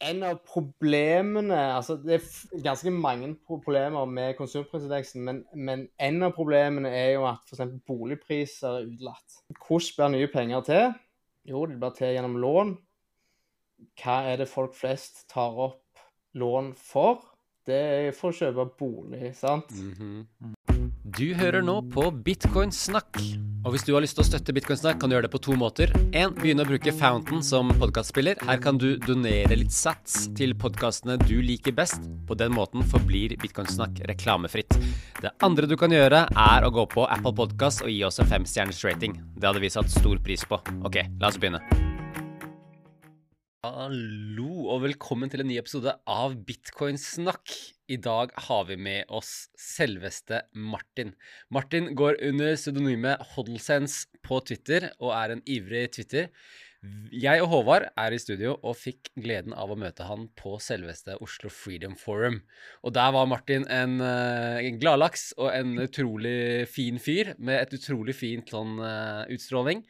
en av problemene Altså, det er ganske mange problemer med konsumprisindeksen, men, men en av problemene er jo at f.eks. boligpriser er utelatt. Hvordan blir nye penger til? Jo, det blir til gjennom lån. Hva er det folk flest tar opp lån for? Det er for å kjøpe bolig, sant? Du hører nå på Bitcoin Snakk. Og hvis du har lyst til å støtte Bitcoin Snakk, kan du gjøre det på to måter. En, begynne å bruke Fountain som podkastspiller. Her kan du donere litt sats til podkastene du liker best. På den måten forblir Bitcoin Snakk reklamefritt. Det andre du kan gjøre, er å gå på Apple Podcast og gi oss en femstjerners rating. Det hadde vi satt stor pris på. Ok, la oss begynne. Hallo og velkommen til en ny episode av Bitcoin Snakk. I dag har vi med oss selveste Martin. Martin går under pseudonymet Hodlsense på Twitter og er en ivrig Twitter. Jeg og Håvard er i studio og fikk gleden av å møte han på selveste Oslo Freedom Forum. Og der var Martin en, eh, en gladlaks og en utrolig fin fyr med et utrolig fint sånn eh, utstråling.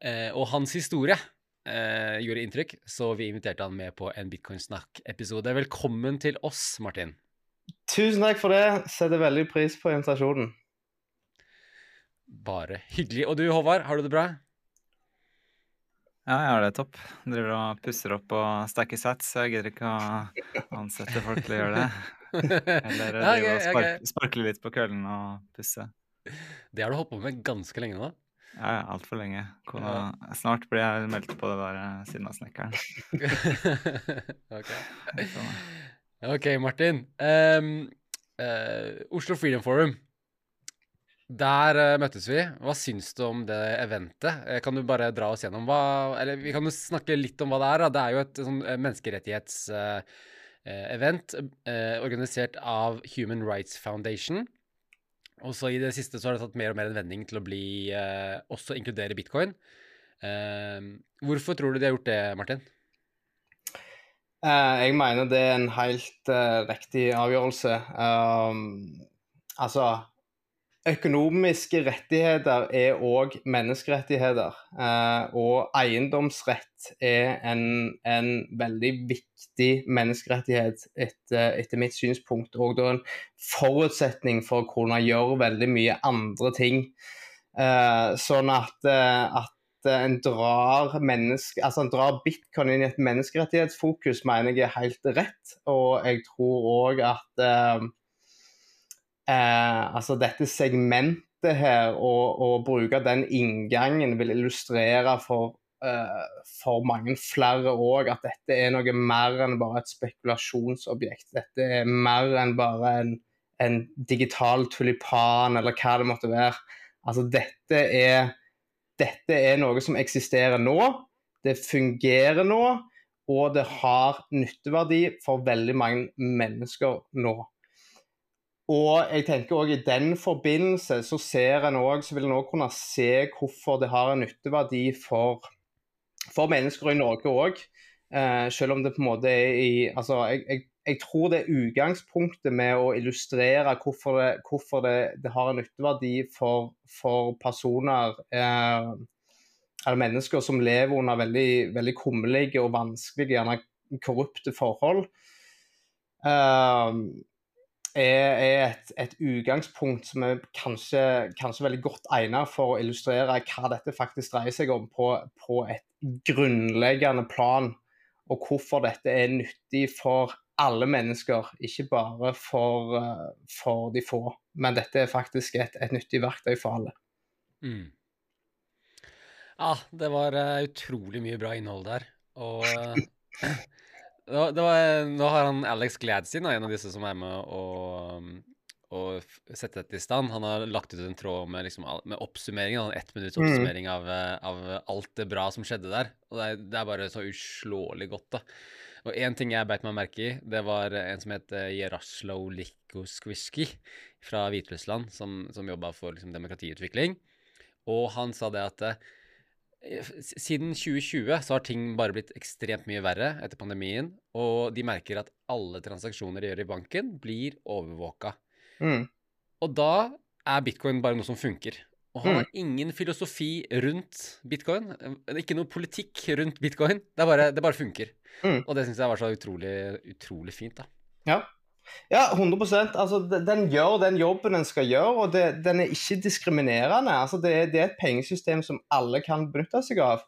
Eh, og hans historie gjorde inntrykk, så vi inviterte han med på en Bitcoin Snakk-episode. Velkommen til oss, Martin. Tusen takk for det. Setter veldig pris på invitasjonen. Bare hyggelig. Og du, Håvard, har du det bra? Ja, jeg har det topp. Driver og pusser opp og stacker sats, jeg gidder ikke å ansette folk til å gjøre det. Eller Ja, okay, spark okay. sparkle litt på kølen og pusse. Det har du holdt på med ganske lenge nå. Ja, ja, altfor lenge. Kona, snart blir jeg meldt på det der eh, siden av snekkeren. ok. Ok, Martin. Um, uh, Oslo Freedom Forum. Der uh, møttes vi. Hva syns du om det eventet? Eh, kan du bare dra oss gjennom hva Eller vi kan jo snakke litt om hva det er. Da. Det er jo et sånn menneskerettighetsevent organisert av Human Rights Foundation. Og så i det siste så har det tatt mer og mer en vending til å bli også inkludere bitcoin. Hvorfor tror du de har gjort det, Martin? Eh, jeg mener det er en helt uh, riktig avgjørelse. Um, altså Økonomiske rettigheter er òg menneskerettigheter. Uh, og eiendomsrett er en, en veldig viktig menneskerettighet etter, etter mitt synspunkt. Og da en forutsetning for å kunne gjøre veldig mye andre ting. Uh, sånn at, at en drar, altså en drar bitcoin inn i et menneskerettighetsfokus, mener jeg er helt rett. Og jeg tror òg at eh, eh, altså dette segmentet her, og bruke den inngangen, vil illustrere for, eh, for mange flere òg at dette er noe mer enn bare et spekulasjonsobjekt. Dette er mer enn bare en, en digital tulipan, eller hva det måtte være. Altså dette er, dette er noe som eksisterer nå. Det fungerer nå, og det har nytteverdi for veldig mange mennesker nå. Og jeg tenker også i den forbindelse så ser en også, så vil en òg kunne se hvorfor det har en nytteverdi for, for mennesker i Norge òg. Eh, selv om det på en måte er i Altså, jeg, jeg, jeg tror det er utgangspunktet med å illustrere hvorfor det, hvorfor det, det har en nytteverdi for, for personer eh, eller mennesker som lever under veldig, veldig kummerlige og vanskelige, gjerne korrupte forhold. Eh, er, et, et utgangspunkt som er kanskje, kanskje veldig godt egnet for å illustrere hva dette faktisk dreier seg om på, på et grunnleggende plan, og hvorfor dette er nyttig for alle mennesker, ikke bare for, eh, for de få. Men dette er faktisk et, et nyttig verktøy for alle. Mm. Ja, det var eh, utrolig mye bra innhold der. Og eh, det var, det var, nå har han Alex Gladstein, en av disse som er med å, å sette dette i stand. Han har lagt ut en tråd med, liksom, med oppsummering, Han en ett minutts Mhm. oppsummering av, eh, av alt det bra som skjedde der. Og det er, det er bare så uslåelig godt, da. Og én ting jeg beit meg merke i, det var en som het eh, Jaraslo Likoskwiski fra Hviterussland, som, som jobba for liksom, demokratiutvikling. Og han sa det at eh, siden 2020 så har ting bare blitt ekstremt mye verre etter pandemien, og de merker at alle transaksjoner de gjør i banken, blir overvåka. Mm. Og da er bitcoin bare noe som funker. Og han Mm. har ingen filosofi rundt bitcoin. eh, Ikke noe politikk rundt bitcoin. Det, bare, det bare funker. Mm. Og det syns jeg var så utrolig, utrolig fint, da. Ja. Ja, 100% altså, Den gjør den jobben den skal gjøre, og det, den er ikke diskriminerende. Altså, det, det er et pengesystem som alle kan benytte seg av.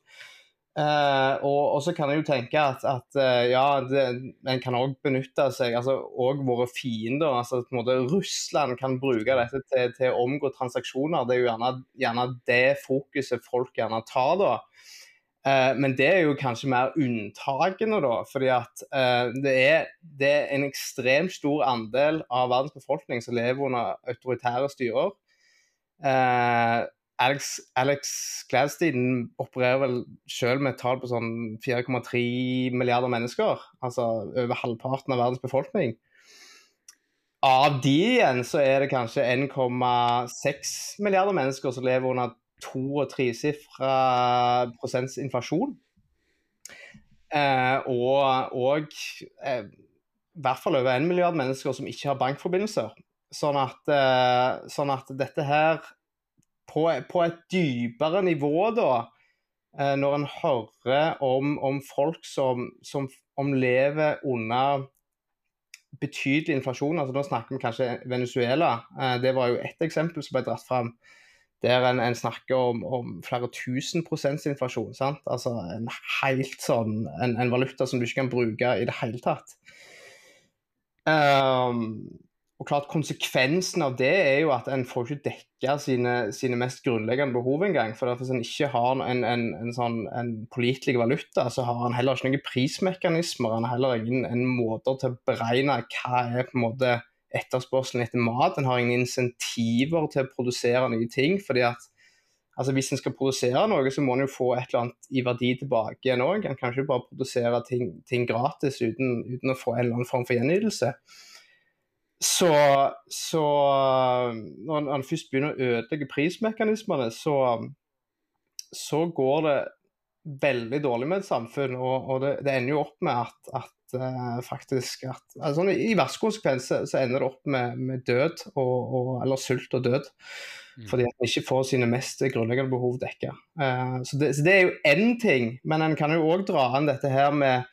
Eh, og, og så kan jeg jo tenke at, at eh, ja, det, en kan òg benytte seg altså òg våre fiender. altså på en måte Russland kan bruke dette til, til å omgå transaksjoner. Det er jo gjerne, gjerne det fokuset folk gjerne tar da. Eh, men det er jo kanskje mer unntakene, da. fordi at eh, det, er, det er en ekstremt stor andel av verdens befolkning som lever under autoritære styrer. Alex, Alex Gladstein opererer vel selv med et tall på sånn 4,3 milliarder mennesker. Altså over halvparten av verdens befolkning. Av de igjen så er det kanskje 1,6 milliarder mennesker som lever under to- og tresifra prosents inflasjon. Eh, og og eh, i hvert fall over 1 milliard mennesker som ikke har bankforbindelser. Sånn at, eh, sånn at dette her på, på et dypere nivå, da, eh, når en hører om, om folk som, som om lever under betydelig inflasjon, altså nå snakker vi kanskje Venezuela, eh, det var jo ett eksempel som ble dratt fram der en, en snakker om, om, flere tusen prosents inflasjon. sant? Altså en helt sånn, en, en, valuta som du ikke kan bruke i det hele tatt. Um, og klart Konsekvensen av det er jo at en får ikke dekka sine, sine mest grunnleggende behov engang. For hvis en ikke har en, en, en sånn, pålitelig valuta, så har en heller ikke noen prismekanismer. En har heller ingen måter til å beregne hva er på en måte etterspørselen etter mat. En har ingen insentiver til å produsere nye ting. fordi at altså Hvis en skal produsere noe, så må en jo få et eller annet i verdi tilbake igjen òg. En kan ikke bare produsere ting, ting gratis uten, uten, å få en eller annen form for gjenytelse. Så, så når en først begynner å ødelegge prismekanismene, så, så går det veldig dårlig med et samfunn. Og, og det, det, ender jo opp med at, at uh, faktisk at, altså, I verste konsekvens så ender det opp med, med død, og, og, eller sult og død. Mm. Fordi at en ikke får sine mest grunnleggende behov dekka. Uh, så, så, det er jo én ting, men en kan jo òg dra an dette her med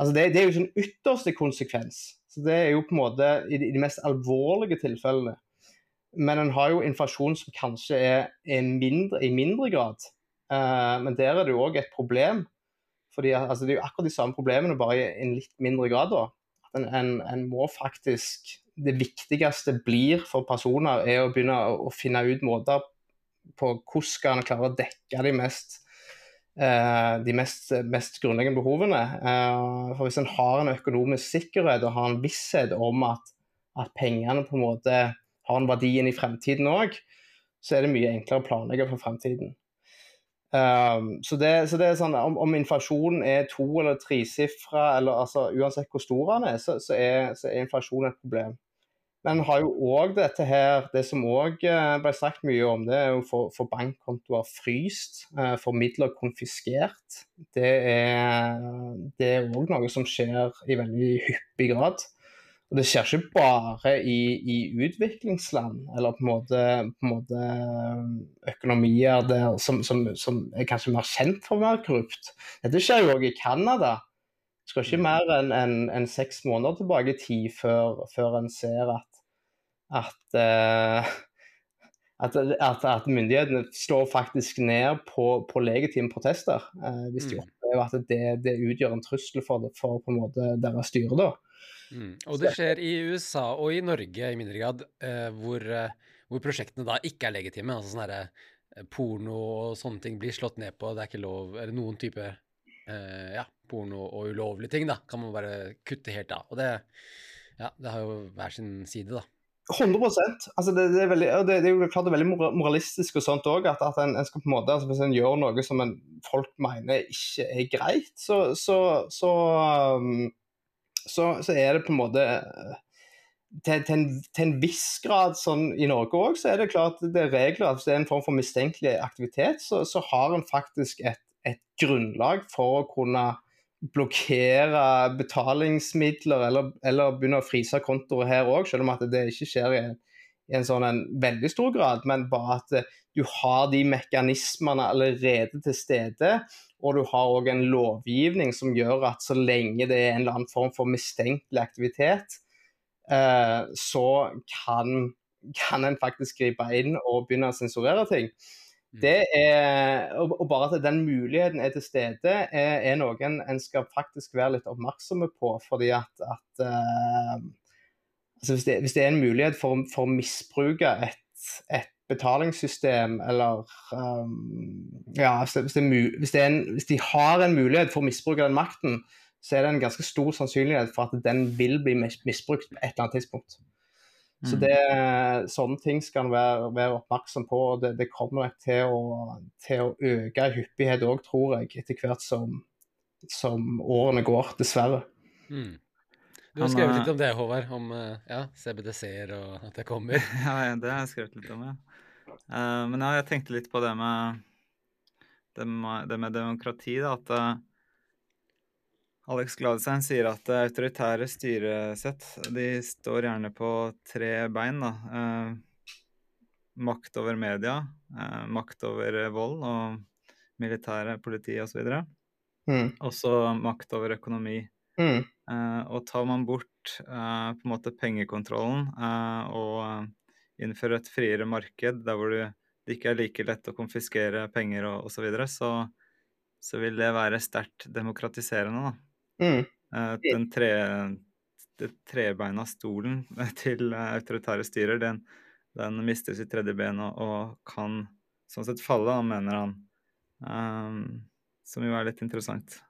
altså det, det, er jo sånn ytterste konsekvens. Så Det er jo på en måte i de, mest alvorlige tilfellene. Men en har jo inflasjon som kanskje er, er mindre, i mindre grad. Uh, men der er det jo òg et problem. Fordi altså, Det er jo akkurat de samme problemene, bare i en litt mindre grad. da. En, en, en, må faktisk Det viktigste blir for personer, er å begynne å, å finne ut måter på hvordan en klare å dekke de mest de mest, mest, grunnleggende behovene. Uh, for Hvis en har en økonomisk sikkerhet og har en visshet om at, at pengene på en måte har en verdi inn i fremtiden òg, så er det mye enklere å planlegge for fremtiden. Um, så, det, så, det, er sånn, om, om inflasjonen er to- eller tresifra, eller altså, uansett hvor stor den er, så, så, er, så er inflasjon et problem. Men har jo òg dette her, det som òg ble sagt mye om, det er jo for, for bankkontoer fryst, for midler konfiskert. Det er òg noe som skjer i veldig hyppig grad. Og det skjer ikke bare i, i utviklingsland, eller på en måte, på en måte økonomier der, som, som, som, er kanskje mer kjent for å være korrupt. Dette skjer jo òg i Canada. Det skal ikke mer enn en, en seks måneder tilbake i tid før, før en ser at at, uh, at, at, at, myndighetene slår faktisk ned på, på legitime protester. Uh, hvis de opplever at det, det, utgjør en trussel for, det, for på en måte deres styre. da. Mm. Og det skjer i USA og i Norge i mindre grad, uh, hvor, hvor, prosjektene da ikke er legitime. altså sånn herre Porno og sånne ting blir slått ned på. Det er ikke lov Eller noen type ja, porno og ulovlige ting, da, kan man bare kutte helt av. Og det, ja, det har jo hver sin side, da. 100 altså det, det, er veldig, det, det, er jo klart det er veldig moralistisk og sånt òg. At, at en, en, skal på en måte, altså Hvis en gjør noe som en, folk mener ikke er greit, så, så, så, um, så, så er det på en måte til, til, en, til en, viss grad sånn i Norge òg, så er det klart det er regler. Hvis det er en form for mistenkelig aktivitet, så, har en faktisk et, et grunnlag for å kunne blokkere betalingsmidler eller, eller begynne å fryse kontoer her òg, selv om at det ikke skjer i, i en sånn en veldig stor grad, men bare at eh, du har de mekanismene allerede til stede. Og du har òg en lovgivning som gjør at så lenge det er en eller annen form for mistenkelig aktivitet, eh, så kan, kan en faktisk gripe inn og begynne å sensurere ting. Mm. Det er, og bare at den muligheten er til stede, er, er noe en skal faktisk være litt oppmerksomme på. fordi at, at uh, altså hvis, det, hvis det er en mulighet for, for å misbruke et, et betalingssystem eller um, Ja, hvis, det, hvis, det hvis, en, hvis de har en mulighet for å misbruke den makten, så er det en ganske stor sannsynlighet for at den vil bli misbrukt på et eller annet tidspunkt. Så Mm. det, sånne ting skal en være, være oppmerksom på. og Det, det kommer nok til å, til å øke i hyppighet òg, tror jeg, etter hvert som, som årene går, dessverre. Mm. Du har skrevet eh, litt om det, Håvard. Om eh, ja, CBDC-er og at det kommer. Ja, det har jeg skrevet litt om, ja. Uh, men ja, jeg tenkte litt på det med det med, det med demokrati, da. At Alex Gladstein sier at autoritære styresett de står gjerne på tre bein. da. Eh, makt over media, eh, makt over vold og militære, politi osv. Mm. Også makt over økonomi. Mm. Eh, og tar man bort eh, på en måte pengekontrollen eh, og innfører et friere marked der hvor det ikke er like lett å konfiskere penger og osv., så, videre, så så vil det være sterkt demokratiserende. da. Mm. Eh, den tre, det trebeina stolen til eh, autoritære styrer, den, den mister sitt tredje ben og, og kan sånn sett falle, mener han. Um, som jo er litt interessant.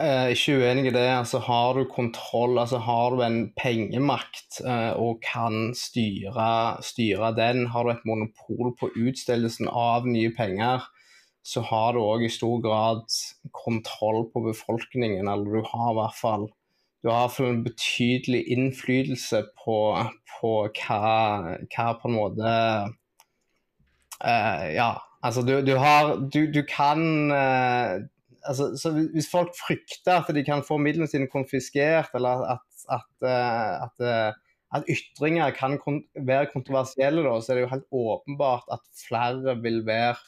Eh, ikke uenig i det. altså Har du kontroll, altså har du en pengemakt eh, og kan styre, styre den, har du et monopol på utstillelsen av nye penger, så har du òg i stor grad kontroll på befolkningen. Eller du har i hvert fall du har en betydelig innflytelse på, på hva, hva på en måte uh, Ja, altså du, du har Du, du kan uh, altså, så Hvis folk frykter at de kan få midlene sine konfiskert, eller at, at, uh, at, at ytringer kan kont være kontroversielle, da, så er det jo helt åpenbart at flere vil være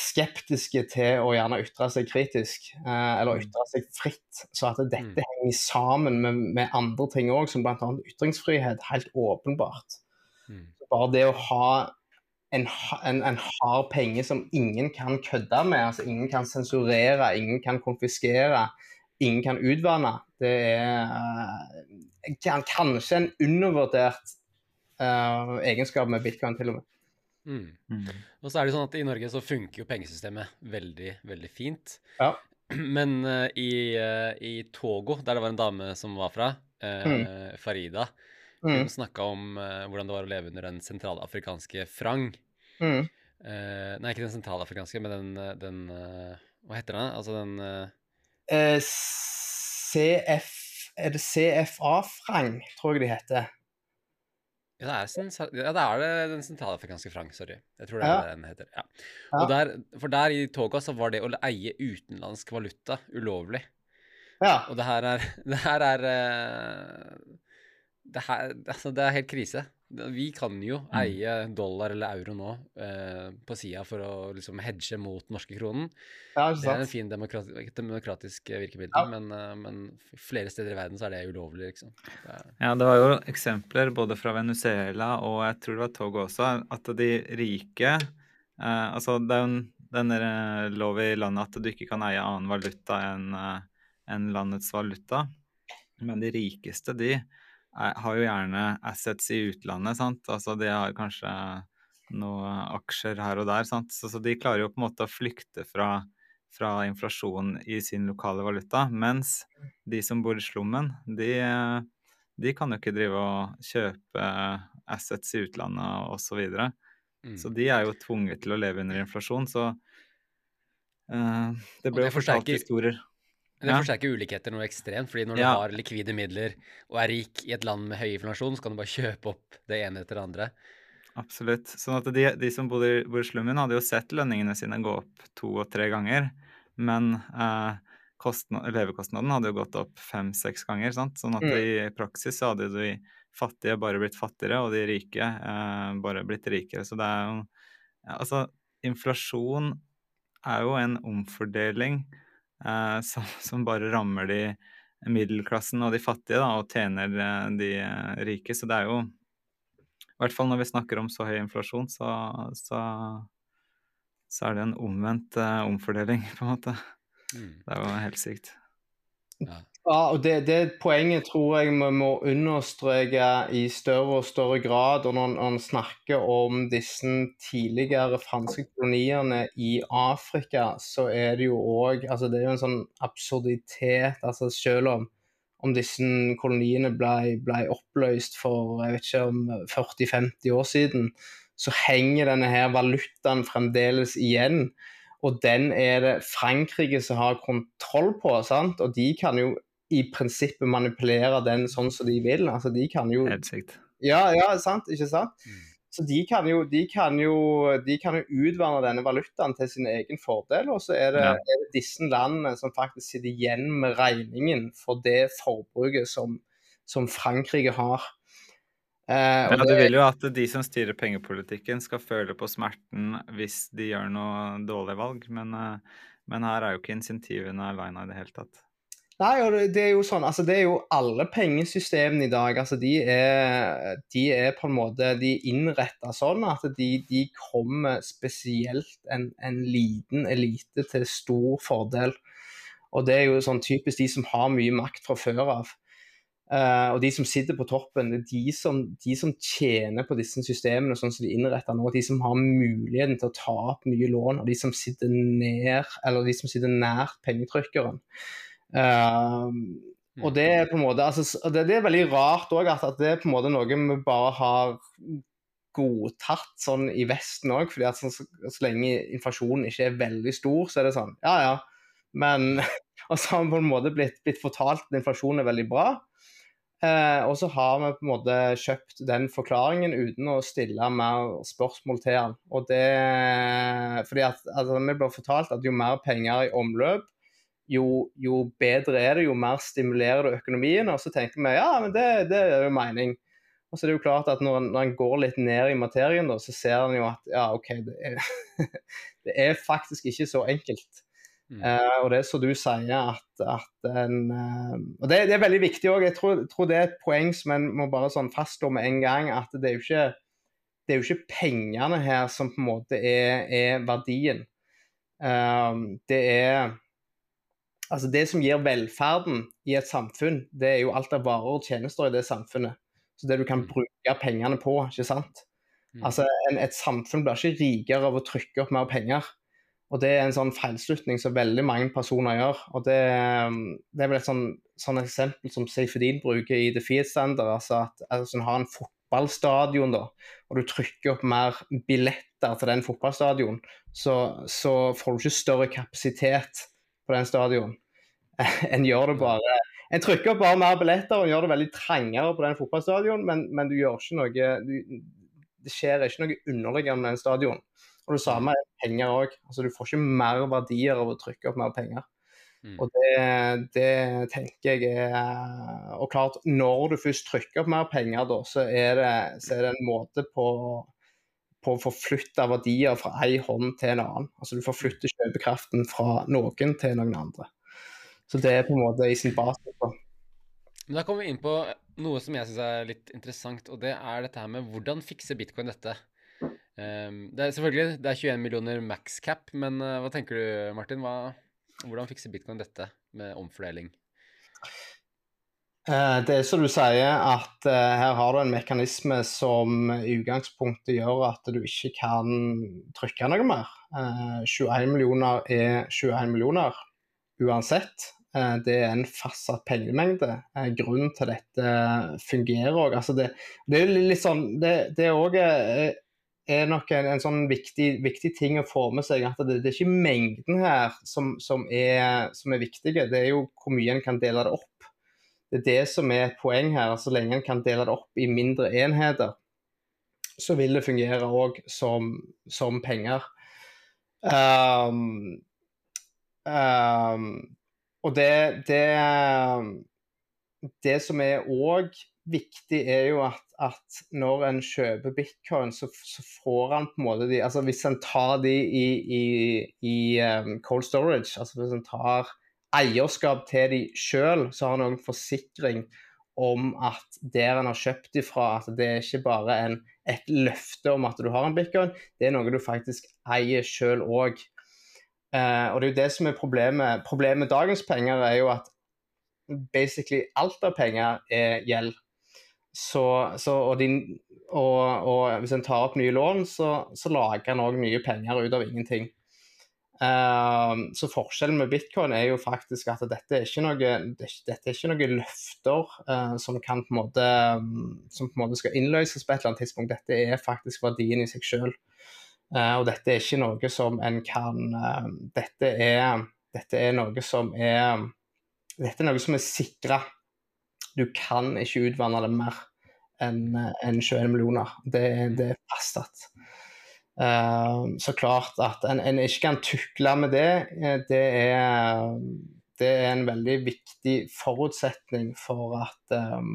skeptiske til å gjerne ytre seg kritisk, eh, eller ytre seg fritt. Så at dette Mm. henger sammen med, med andre ting òg, som bl.a. ytringsfrihet, helt åpenbart. Mm. Bare det å ha en, en, en hard penge som ingen kan kødde med, altså ingen kan sensurere, ingen kan konfiskere, ingen kan utvanne, det er eh, kan- kanskje en undervurdert uh, egenskap med bitcoin, til og med. Mm. Og så er det sånn at i Norge så funker jo pengesystemet veldig, veldig fint. Ja. Men uh, i, uh, i Togo, der det var en dame som var fra, eh, Farida, Mm, hun snakka om hvordan det var å leve under den sentralafrikanske frang. mm. Nei, ikke den sentralafrikanske, men den, den Hva heter den? Altså den CF Er det CFA-frang, tror jeg de heter. Ja, det er, sen, ja, det er det den sentralafrikanske frang, sorry. Jeg tror det er Ja. det den heter. Ja. Og der, for der i Togo så var det å eie utenlandsk valuta ulovlig. Ja. Og det her er Det her er eh, det, her, altså det er helt krise. Vi kan jo Mm. eie dollar eller euro nå eh, på sida for å liksom hedge mot norske kronen. ja, ikke Det er en fin demokrati demokratisk virkemiddel, Ja. men, eh, men flere steder i verden så er det ulovlig, liksom. Det er, Ja, det var jo eksempler både fra Venezuela og jeg tror det var Togo også, at de rike eh, Altså, det er jo en- den eh, lov i landet at du ikke kan eie annen valuta enn en landets valuta. Men de rikeste, de har jo gjerne assets i utlandet, sant. Altså, de har kanskje noen aksjer her og der, sant. Så, så de klarer jo på en måte å flykte fra fra inflasjon i sin lokale valuta, mens de som bor i slummen, de, de kan jo ikke drive og kjøpe assets i utlandet osv. Så, videre. mm. så de er jo tvunget til å leve under inflasjon. Så uh, det ble jo fortalt historier. Det forsterker ulikheter noe ekstremt, fordi når du har likvide midler og er rik i et land med høy inflasjon, så kan du bare kjøpe opp det ene etter det andre. Absolutt. Sånn at de, de som bodde i, bor i slummen, hadde jo sett lønningene sine gå opp to og tre ganger. Men eh, levekostnaden hadde jo gått opp fem-seks ganger. sant? Sånn at Mm. i praksis så hadde de fattige bare blitt fattigere, og de rike eh, bare blitt rikere. Så det er jo Altså, inflasjon er jo en omfordeling som, som bare rammer de middelklassen og de fattige, da, og tjener eh, de eh, rike. Så det er jo I hvert fall når vi snakker om så høy inflasjon, så, så, så er det en omvendt eh, omfordeling, på en måte. Mm. Det er jo helt sykt. Ja. Ja, og det, det poenget tror jeg vi må understreke i større og større grad. Og når man snakker om disse tidligere franske koloniene i Afrika, så er det jo òg altså Det er jo en sånn absurditet. altså Selv om, om disse koloniene ble, ble oppløst for jeg vet ikke om 40-50 år siden, så henger denne her valutaen fremdeles igjen. Og den er det Frankrike som har kontroll på. sant? Og de kan jo i prinsippet manipulere den sånn som de vil. Altså, de kan jo. Ja, ja, sant, ikke sant? Mm. Så de kan jo, de kan jo, de kan jo utvanne denne valutaen til sin egen fordel. Og så er det, Ja. er det disse landene som faktisk sitter igjen med regningen for det forbruket som, som Frankrike har. Eh, Ja, du vil jo at de som styrer pengepolitikken skal føle på smerten hvis de gjør noe dårlige valg, men, eh, men her er jo ikke insentivene alina i det hele tatt. Nei, og det, er jo sånn, altså det er jo alle pengesystemene i dag. altså De er, de er på en måte de innretta sånn at de, de kommer spesielt en, en liten elite til stor fordel. Og det er jo sånn typisk de som har mye makt fra før av. Uh, og de som sitter på toppen, det er de som, de som tjener på disse systemene sånn som de innretter nå. De som har muligheten til å ta opp mye lån, og de som sitter ned, de som sitter nær pengetrykkeren. Eh, og det er på en måte altså, det, det er veldig rart òg at, at det er på en måte noe vi bare har godtatt sånn i Vesten òg. fordi at så, så, så lenge inflasjonen ikke er veldig stor, så er det sånn ja ja. Men Og så har vi på en måte blitt, blitt fortalt at inflasjonen er veldig bra. Eh, og så har vi på en måte kjøpt den forklaringen uten å stille mer spørsmål til den. Og det fordi at altså, vi blir fortalt at jo mer penger i omløp, jo, jo bedre er det, jo mer stimulerer det økonomien. Og så tenker vi ja, men det, det er jo mening. Og så er det jo klart at når en, når en går litt ned i materien, da, så ser en jo at ja, OK, det er, det er faktisk ikke så enkelt. Mm. Uh, og det er som du sier, at, at en uh, Og det, det er veldig viktig òg. Jeg tror, tror det er et poeng som en må bare sånn fastslå med en gang. At det er jo ikke, det er jo ikke pengene her som på en måte er, er verdien. Uh, det er Altså det som gir velferden i et samfunn, det er jo alt av varer og tjenester i det samfunnet. Så det du kan Mm. bruke pengene på, ikke sant. Mm. Altså en, Et samfunn blir ikke rikere av å trykke opp mer penger. Og det er en sånn feilslutning som veldig mange personer gjør. Og det, det er vel et sånn, sånn eksempel som Seyfedin bruker i The Fiat Standard. Altså at altså, en har en fotballstadion, da, og du trykker opp mer billetter til den fotballstadion, så, så får du ikke større kapasitet på den stadion. en gjør det bare En trykker bare mer billetter og gjør det veldig trangere på den fotballstadion, men, men du gjør ikke noe du, Det skjer ikke noe underliggende med den stadion. Og det samme er penger òg. Altså, du får ikke mer verdier av å trykke opp mer penger. Mm. Og det, det tenker jeg er Og klart, når du først trykker opp mer penger, da, så er det, så er det en måte på på å forflytte verdier fra ei hånd til en annen. Altså Du forflytter kjøpekraften fra noen til noen andre. Så det er på en måte i sin basis. Men da kommer vi inn på noe som jeg syns er litt interessant, og det er dette her med hvordan fikser bitcoin dette? Ehm, det er selvfølgelig det er 21 millioner max cap, men eh, hva tenker du, Martin? Hva, hvordan fikser bitcoin dette med omfordeling? Eh, Det er som du sier, at eh, her har du en mekanisme som i utgangspunktet gjør at du ikke kan trykke noe mer. Eh, 21 millioner er 21 millioner uansett. Eh, det er en fastsatt pengemengde. Eh, grunnen til dette fungerer òg. Altså det, det er litt sånn Det, det er òg eh, er nok en, en sånn viktig, viktig ting å få med seg. At det, det er ikke mengden her som, som, er, som er viktige, det er jo hvor mye en kan dele det opp. Det er det som er et poeng her. Så lenge en kan dele det opp i mindre enheter, så vil det fungere òg som, som penger. Um, um, og det, det, det som er òg viktig, er jo at, at, når en kjøper bitcoin, så, så, får han på en måte de altså Hvis en tar de i, i, i um, cold storage, altså hvis en tar eierskap til de sjøl, så har han òg forsikring om at der en har kjøpt ifra, at det er ikke bare en, et løfte om at du har en bitcoin, det er noe du faktisk eier sjøl òg. Eh, og det er jo det som er problemet. Problemet med dagens penger er jo at basically alt av penger er gjeld. Så, så og, din, og, og, hvis en tar opp nye lån, så, så lager en òg nye penger ut av ingenting. Uh, så forskjellen med bitcoin er jo faktisk at dette er ikke noe, dette er ikke noe løfter uh, som, kan på en måte, som på en måte skal innløses på et eller annet tidspunkt. Dette er faktisk verdien i seg selv. Uh, og dette er ikke noe som en kan dette er, dette, er, noe som er Dette er noe som er sikra. Du kan ikke utvanne det mer enn en 21 millioner. Det, det er fastsatt. Uh, så klart at en, en, ikke kan tukle med det, eh, det er, det er en veldig viktig forutsetning for at uh,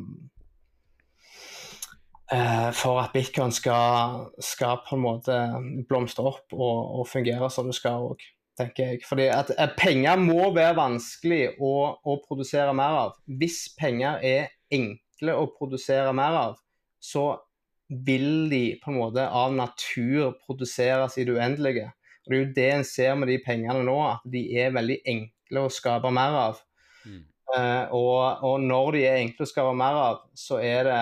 For at bitcoin skal, skal, på en måte blomstre opp og, og fungere som det skal òg, tenker jeg. Fordi at penger må være vanskelig å, å produsere mer av. Hvis penger er enkle å produsere mer av, så vil de på en måte av natur produseres i det uendelige. Og Det er jo det en ser med de pengene nå, at de er veldig enkle å skape mer av. Mm. Uh, og, og, når de er enkle å skape mer av, så, det,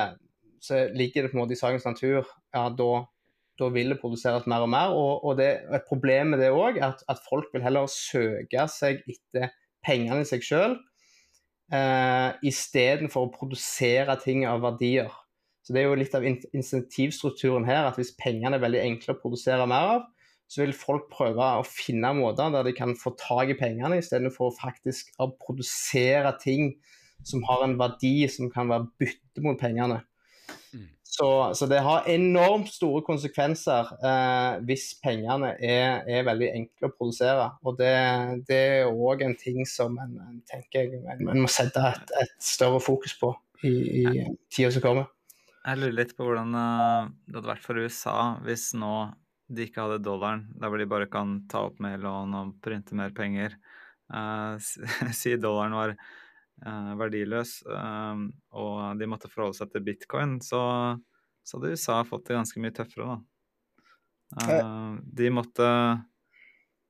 så ligger det på en måte i sakens natur. Ja, da, da vil det produseres mer og mer. Og, og det, et problem med det òg er at, at, folk vil heller søke seg etter pengene i seg sjøl, uh, eh, istedenfor å produsere ting av verdier. Så Det er jo litt av insentivstrukturen her, at hvis pengene er veldig enkle å produsere mer av, så vil folk prøve å finne måter der de kan få tak i pengene, istedenfor faktisk å produsere ting som har en verdi som kan være bytte mot pengene. Mm. Så, så, det har enormt store konsekvenser eh, hvis pengene er, er, veldig enkle å produsere. Og det, det er òg en ting som en, en tenker en, en må sette et, et, større fokus på i, i tida som kommer. Jeg lurer litt på hvordan uh, det hadde vært for USA hvis nå de ikke hadde dollaren, der hvor de bare kan ta opp mer lån og printe mer penger. Uh, si dollaren var uh, verdiløs uh, og de måtte forholde seg til bitcoin, så, så hadde USA fått det ganske mye tøffere, da. de måtte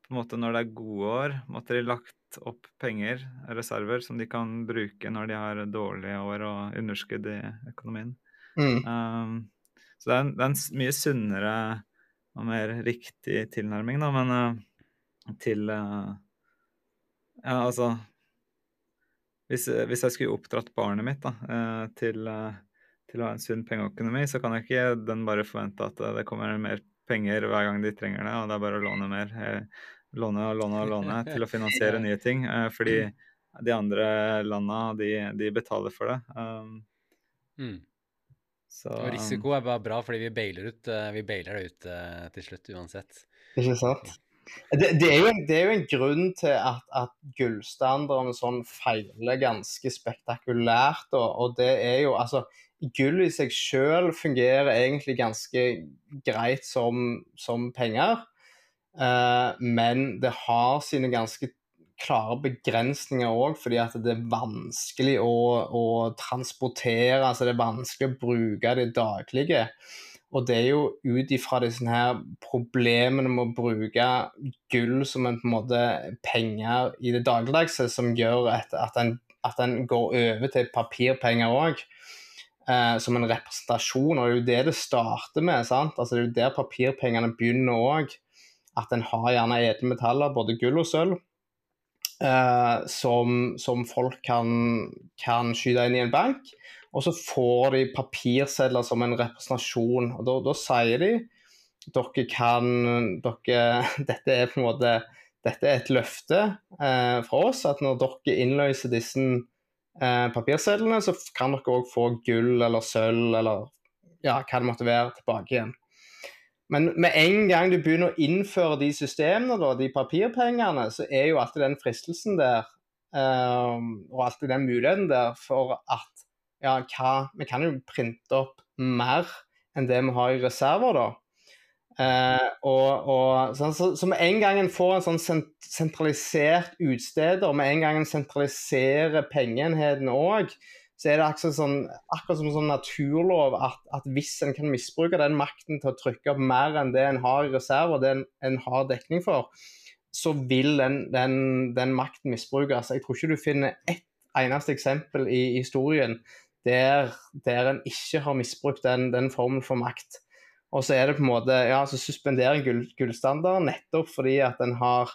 på en måte Når det er gode år, måtte de lagt opp penger, reserver, som de kan bruke når de har dårlige år og underskudd i økonomien. Mm. Um, så det er, en, det er, en, mye sunnere og mer riktig tilnærming, da, men uh, til uh, Ja, altså hvis, hvis, jeg skulle oppdratt barnet mitt da, uh, til, til, å ha en sunn pengeøkonomi, så kan jeg ikke den bare forvente at det kommer mer penger hver gang de trenger det, og det er bare å låne mer. Låne og låne og låne til å finansiere nye ting. Fordi de andre landa, de, de betaler for det. Um, mm. Så, og risiko er bare bra, fordi vi bailer, ut, eh, vi bailer det ut uh, til slutt uansett. Ikke sant? Det, det, er, jo, det er, jo, en grunn til at, at gullstandardene sånn feiler ganske spektakulært. Og, og, det er jo altså Gull i seg sjøl fungerer egentlig ganske greit som, som penger. Uh, men det har sine ganske klare begrensninger òg, fordi at det er vanskelig å, å, transportere. altså Det er vanskelig å bruke det daglige. Og det er jo ut ifra disse her problemene med å bruke gull som en, på en måte penger i det dagligdagse, som gjør at, at, en, at en går over til papirpenger òg. Eh, som en representasjon, og det er jo det det starter med. sant? Altså Det er jo der papirpengene begynner òg. At en har gjerne edelmetaller, både gull og sølv eh, som, som, folk kan, kan, skyte inn i en bank. Og så får de papirsedler som en representasjon. og Da, da sier de dere kan dere, Dette er på en måte dette er et løfte eh, fra oss at når dere innløser disse eh, papirsedlene, så kan dere òg få gull eller sølv eller ja, hva det måtte være, tilbake igjen. Men med en gang du begynner å innføre de systemene, da, de papirpengene, så er jo alltid den fristelsen der um, og alltid den muligheten der for at ja, hva, vi kan jo printe opp mer enn det vi har i reserver, da. Uh, og, og, så, så, så, med en gang en får en sånn sentralisert utsteder, med en gang en sentraliserer pengeenheten òg, så er det akkurat, sånn, akkurat som en sånn naturlov at, at, hvis en kan misbruke den makten til å trykke opp mer enn det en har i reserve, og det en, en har dekning for, så vil den, den, den makten misbrukes. Jeg tror ikke du finner ett eneste eksempel i historien der, der en ikke har misbrukt den, den formen for makt. Og så er det på en måte, ja, så suspenderer en gull, gullstandarden nettopp fordi at en har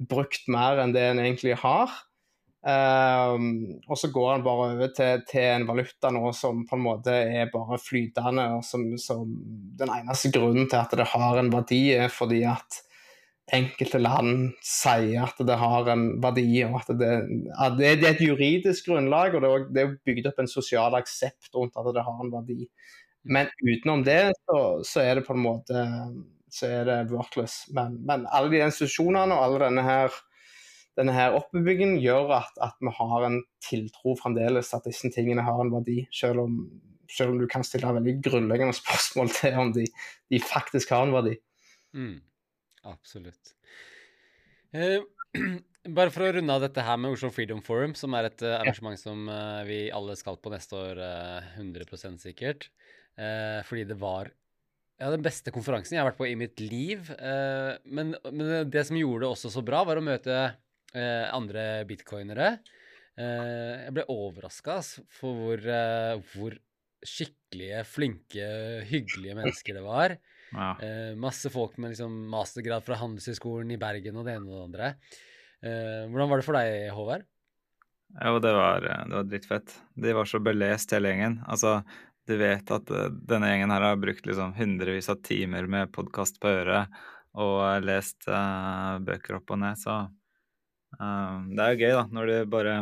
brukt mer enn det en egentlig har. Um, og så går han bare over til, til, en valuta nå som på en måte er bare flytende. og som, som Den eneste grunnen til at det har en verdi, er fordi at enkelte land sier at det har en verdi, og at det, at det, er et juridisk grunnlag. Og det er bygd opp en sosial aksept rundt at det har en verdi. Men utenom det, så, så, er det på en måte så er det worthless. Men, men alle de institusjonene og alle denne her, denne her oppbyggingen gjør at, at, vi har en tiltro fremdeles at disse tingene har en verdi. Selv om, selv om du kan stille veldig grunnleggende spørsmål til om de, de faktisk har en verdi. Mm, absolutt. Eh, bare for å runde av dette her med Oslo Freedom Forum, som er et uh, arrangement som eh, vi alle skal på neste år, uh, 100 sikkert. Eh, fordi det var ja, den beste konferansen jeg har vært på i mitt liv. Eh, men, men, det som gjorde det også så bra, var å møte eh, andre bitcoinere. Eh, jeg ble overraska for hvor, eh, hvor, skikkelige, flinke, hyggelige mennesker det var. Ja. Eh, masse folk med liksom, mastergrad fra Handelshøyskolen i Bergen og det ene og det andre. hvordan var det for deg, Håvard? Jo, det var, det var drittfett. De var så belest, hele gjengen. Altså, du vet at denne gjengen her har brukt liksom hundrevis av timer med podkast på øret og lest uh, bøker opp og ned, så det er jo gøy, da, når du bare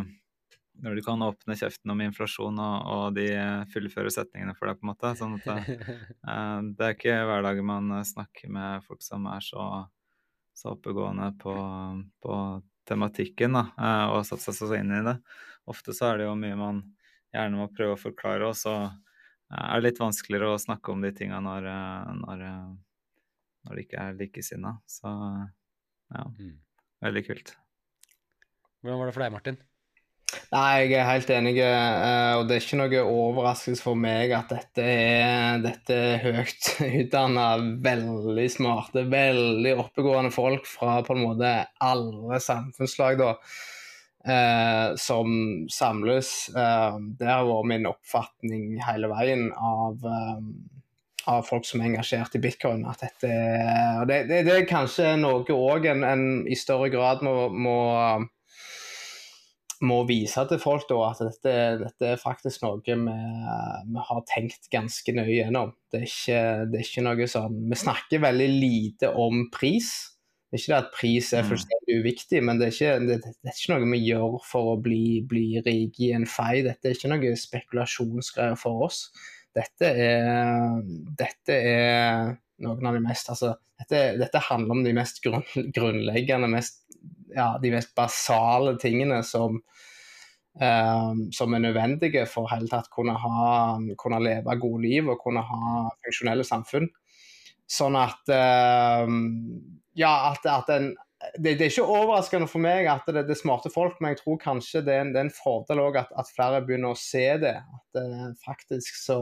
når du kan åpne kjeften om inflasjon, og, og de fullfører setningene for deg, på en måte. Sånn at det er ikke hverdagen man snakker med folk som er så, så oppegående på, på tematikken, da, og har satt seg så inn i det. Ofte så er det jo mye man gjerne må prøve å forklare, og så er det litt vanskeligere å snakke om de tinga når, eh, når, eh, når det ikke er likesinna. Så ja, mm. veldig kult. Hvordan var det for deg, Martin? Nei, Jeg er helt enig. Eh, og Det er ikke noe overraskelse for meg at dette er, dette er høyt utdanna, veldig smarte, veldig oppegående folk fra på en måte alle samfunnslag. da eh, som samles. Eh, det har vært min oppfatning hele veien av, av folk som er engasjert i bitcoin. At dette, og det, det, det er kanskje noe òg en, en, i større grad må, må, må vise til folk da, at dette, dette, er faktisk noe vi, vi, har tenkt ganske nøye gjennom. Det er, ikke, det er ikke noe sånn Vi snakker veldig lite om pris. Det er ikke det at pris er mm. fullstendig uviktig, men det er ikke, det, det er ikke noe vi gjør for å bli, bli rike i en fei. Dette er ikke noe spekulasjonsgreier for oss. Dette er, dette er noen av de mest altså, dette, dette handler om de mest grunn, grunnleggende, mest, ja, de mest basale tingene som, eh, som er nødvendige for hele tatt kunne, ha, kunne leve gode liv og kunne ha funksjonelle samfunn. Sånn at eh, ja, at, at en, det, det, er ikke overraskende for meg at det, det er smarte folk, men jeg tror kanskje det er en, det er en fordel òg at, at, flere begynner å se det. At det faktisk så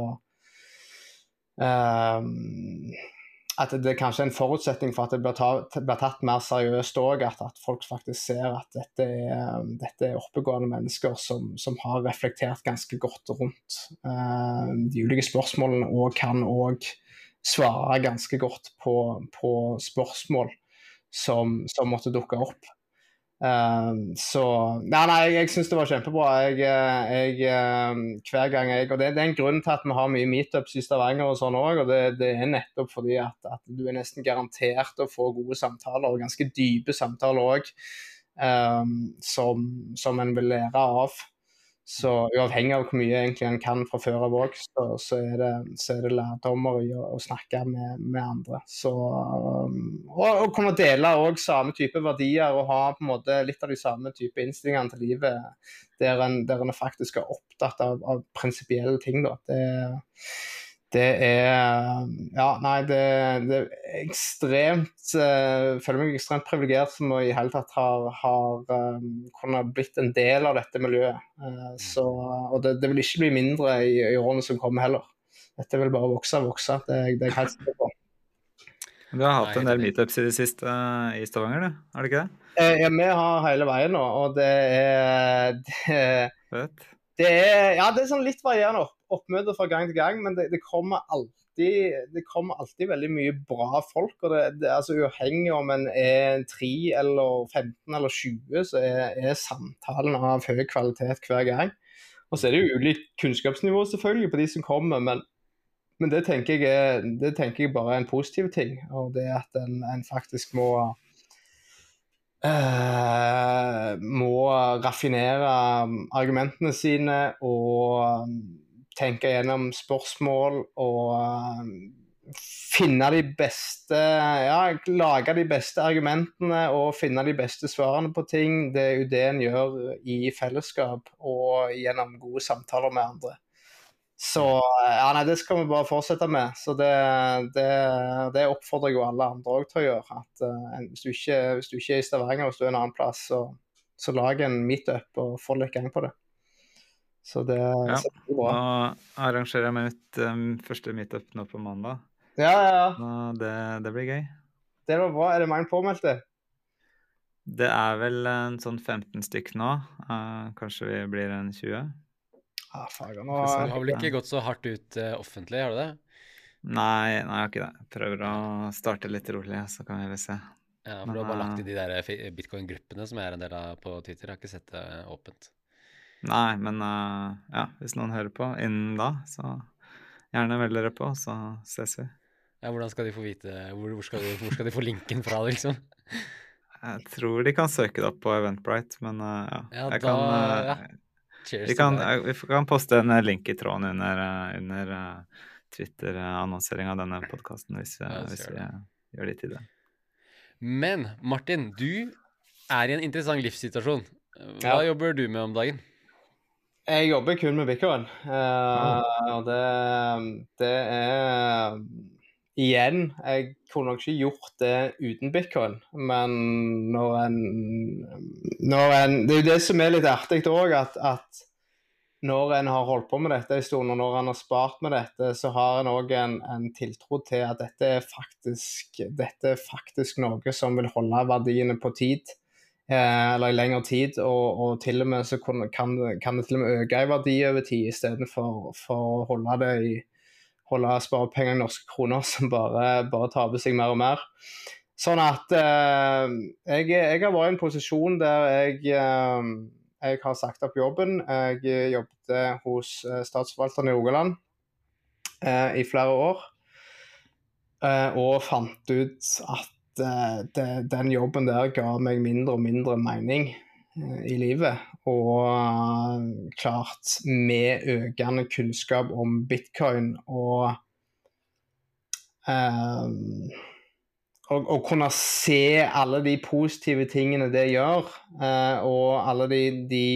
um, At det er kanskje en forutsetning for at det blir, ta, blir tatt mer seriøst òg. At, at, folk faktisk ser at dette er, dette er oppegående mennesker som, som, har reflektert ganske godt rundt uh, de ulike spørsmålene, og kan òg svare ganske godt på, på spørsmål som, som måtte dukke opp. Um, så Nei, nei, jeg, jeg syns det var kjempebra. Jeg, eh, jeg, ehm, hver gang jeg Og det, det, er en grunn til at vi har mye meetups i Stavanger og sånn òg. Og det, det, er nettopp fordi at, at, du er nesten garantert å få gode samtaler, og ganske dype samtaler òg, um, som, som en vil lære av. Så uavhengig av hvor mye egentlig en kan fra før av òg, så, så, er det, er lærdommer i å, å snakke med, med, andre. Så, um, og, og kunne dele òg samme type verdier og ha på en måte litt av de samme type innstillingene til livet, der en, der en faktisk er opptatt av, av prinsipielle ting. da. Det, det er Ja, nei, det, det er ekstremt uh, føler meg ekstremt privilegert som i hele tatt har, har um, kunnet blitt en del av dette miljøet. Uh, så, og det, det, vil ikke bli mindre i, i, årene som kommer heller. Dette vil bare vokse og vokse. Det, det er jeg helt sikker på. Du har hatt en del meetups i det siste uh, i Stavanger, du? Er det ikke det? Eh, ja, vi har hele veien nå, og det er det, det er, ja, det er sånn litt varierende opp, oppmøte fra gang til gang, men det, det, kommer alltid, det kommer alltid veldig mye bra folk. og det, det altså Uavhengig om en er 3 eller 15 eller 20, så er, er samtalen av høy kvalitet hver gang. Og så er det jo ulikt kunnskapsnivå selvfølgelig på de som kommer, men, men det, tenker jeg er, det tenker jeg bare er en positiv ting. Og det at en, en faktisk må Uh, må raffinere argumentene sine og um, tenke gjennom spørsmål og uh, finne de beste Ja, lage de beste argumentene og finne de beste svarene på ting. Det er jo det en gjør i fellesskap og gjennom gode samtaler med andre. Så ja, nei, det skal vi bare fortsette med. Så det, det, det oppfordrer jeg jo alle andre òg til å gjøre. At uh, hvis, du ikke, hvis, du ikke, er i Stavanger, hvis du er en annen plass, så, så lag en meetup og få litt gang på det. Så det, ja. så det bra. Nå arrangerer jeg mitt um, første meetup nå på mandag. Ja, ja, ja. Det, det blir gøy. Det var bra. Er det mange påmeldte? Det er vel en sånn 15 stykk nå. Uh, kanskje vi blir en 20. Ah, faen, nå... Du har vel ikke gått så hardt ut uh, offentlig, har du det? Nei, nei, jeg har ikke det. Prøver å starte litt rolig, så kan vi vel se. Ja, for Du har bare lagt i de der eh, bitcoin-gruppene som jeg er en del av på Twitter. Jeg har ikke sett det åpent. Nei, men uh, ja, hvis noen hører på innen da, så gjerne meld dere på, så ses vi. Ja, Hvordan skal de få vite Hvor, hvor, skal, de, hvor skal, de, få linken fra, liksom? Jeg tror de kan søke det opp på Eventbrite, men uh, ja. ja. Jeg da, kan, uh, ja. Vi kan, vi kan, poste en eh, link i tråden under, eh, under Twitter-annonsering av denne podkasten hvis, ja, hvis vi gjør litt i det. Men Martin, du er i en interessant livssituasjon. Hva ja. jobber du med om dagen? Jeg jobber kun med bitcoin. Uh, og det, det er igjen, jeg kunne nok ikke gjort det uten bitcoin, men når en, når en Det er jo det som er litt artig òg, at, at, når en har holdt på med dette en stund, og når en har spart med dette, så har en òg en, en, tiltro til at dette er, faktisk, dette er faktisk noe som vil holde verdiene på tid. Eh, eller i lengre tid, og, og, til og med så kan, kan, det til og med øke i verdi over tid, istedenfor for å holde det i holde sparepengene i norske kroner som bare, bare taper seg mer og mer. Sånn at eh, jeg, jeg, har vært i en posisjon der jeg, eh, jeg har sagt opp jobben. Jeg jobbet hos eh, Statsforvalteren i Rogaland eh, i flere år. Eh, og fant ut at eh, det, den jobben der ga meg mindre og mindre mening. Eh, i livet. Og eh, klart, med økende kunnskap om bitcoin og um, å, kunne se alle de positive tingene det gjør, uh, og alle de, de,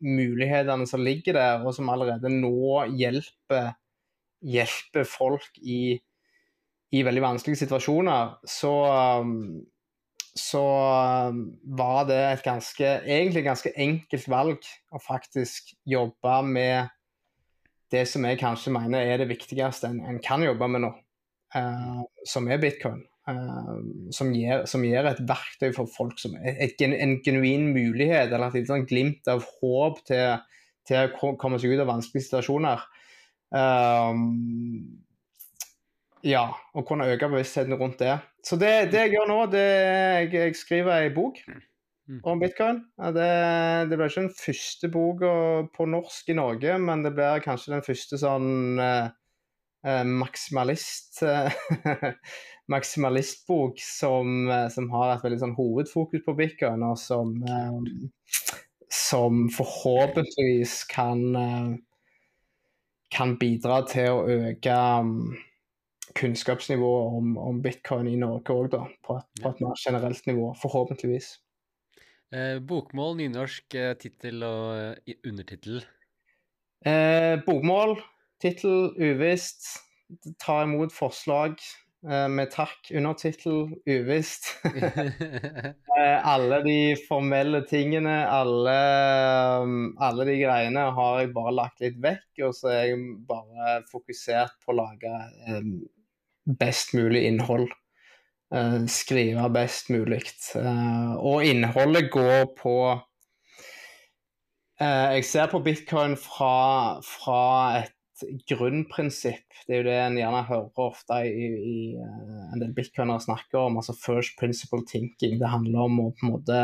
mulighetene som ligger der, og som allerede nå hjelper, hjelper folk i, i veldig vanskelige situasjoner, så um, så um, var det et ganske, egentlig ganske enkelt valg å faktisk jobbe med det som jeg kanskje mener er det viktigste en, en kan jobbe med nå, uh, som er bitcoin. Uh, som, gir, som, gir, et verktøy for folk som et, en genuin mulighet, eller et sånn glimt av håp til, til, å komme seg ut av vanskelige situasjoner. Um, ja, og kunne øke bevisstheten rundt det. Så det, det jeg gjør nå, det jeg, jeg skriver ei bok mm. om bitcoin. Det, det blir ikke den første boka på norsk i Norge, men det blir kanskje den første sånn eh, eh maksimalist maksimalistbok som, eh, som, har et veldig sånn hovedfokus på bitcoin, og som, eh, som forhåpentligvis kan, eh, kan bidra til å øke um, kunnskapsnivået om, om, bitcoin i Norge òg, da. På et, på et, mer generelt nivå, forhåpentligvis. Eh, bokmål, nynorsk, eh, tittel og uh, undertittel? Eh, bokmål, tittel uvisst. Ta imot forslag eh, med takk. Undertittel uvisst. Eh, alle de formelle tingene, alle, alle, de greiene har jeg bare lagt litt vekk. Og så er jeg bare fokusert på å lage best mulig innhold. Uh, skrive best mulig. Uh, og innholdet går på uh, Jeg ser på bitcoin fra, fra, et grunnprinsipp. Det er jo det en gjerne hører ofte i, i en del bitcoinere snakker om. Altså first principle thinking. Det handler om å på en måte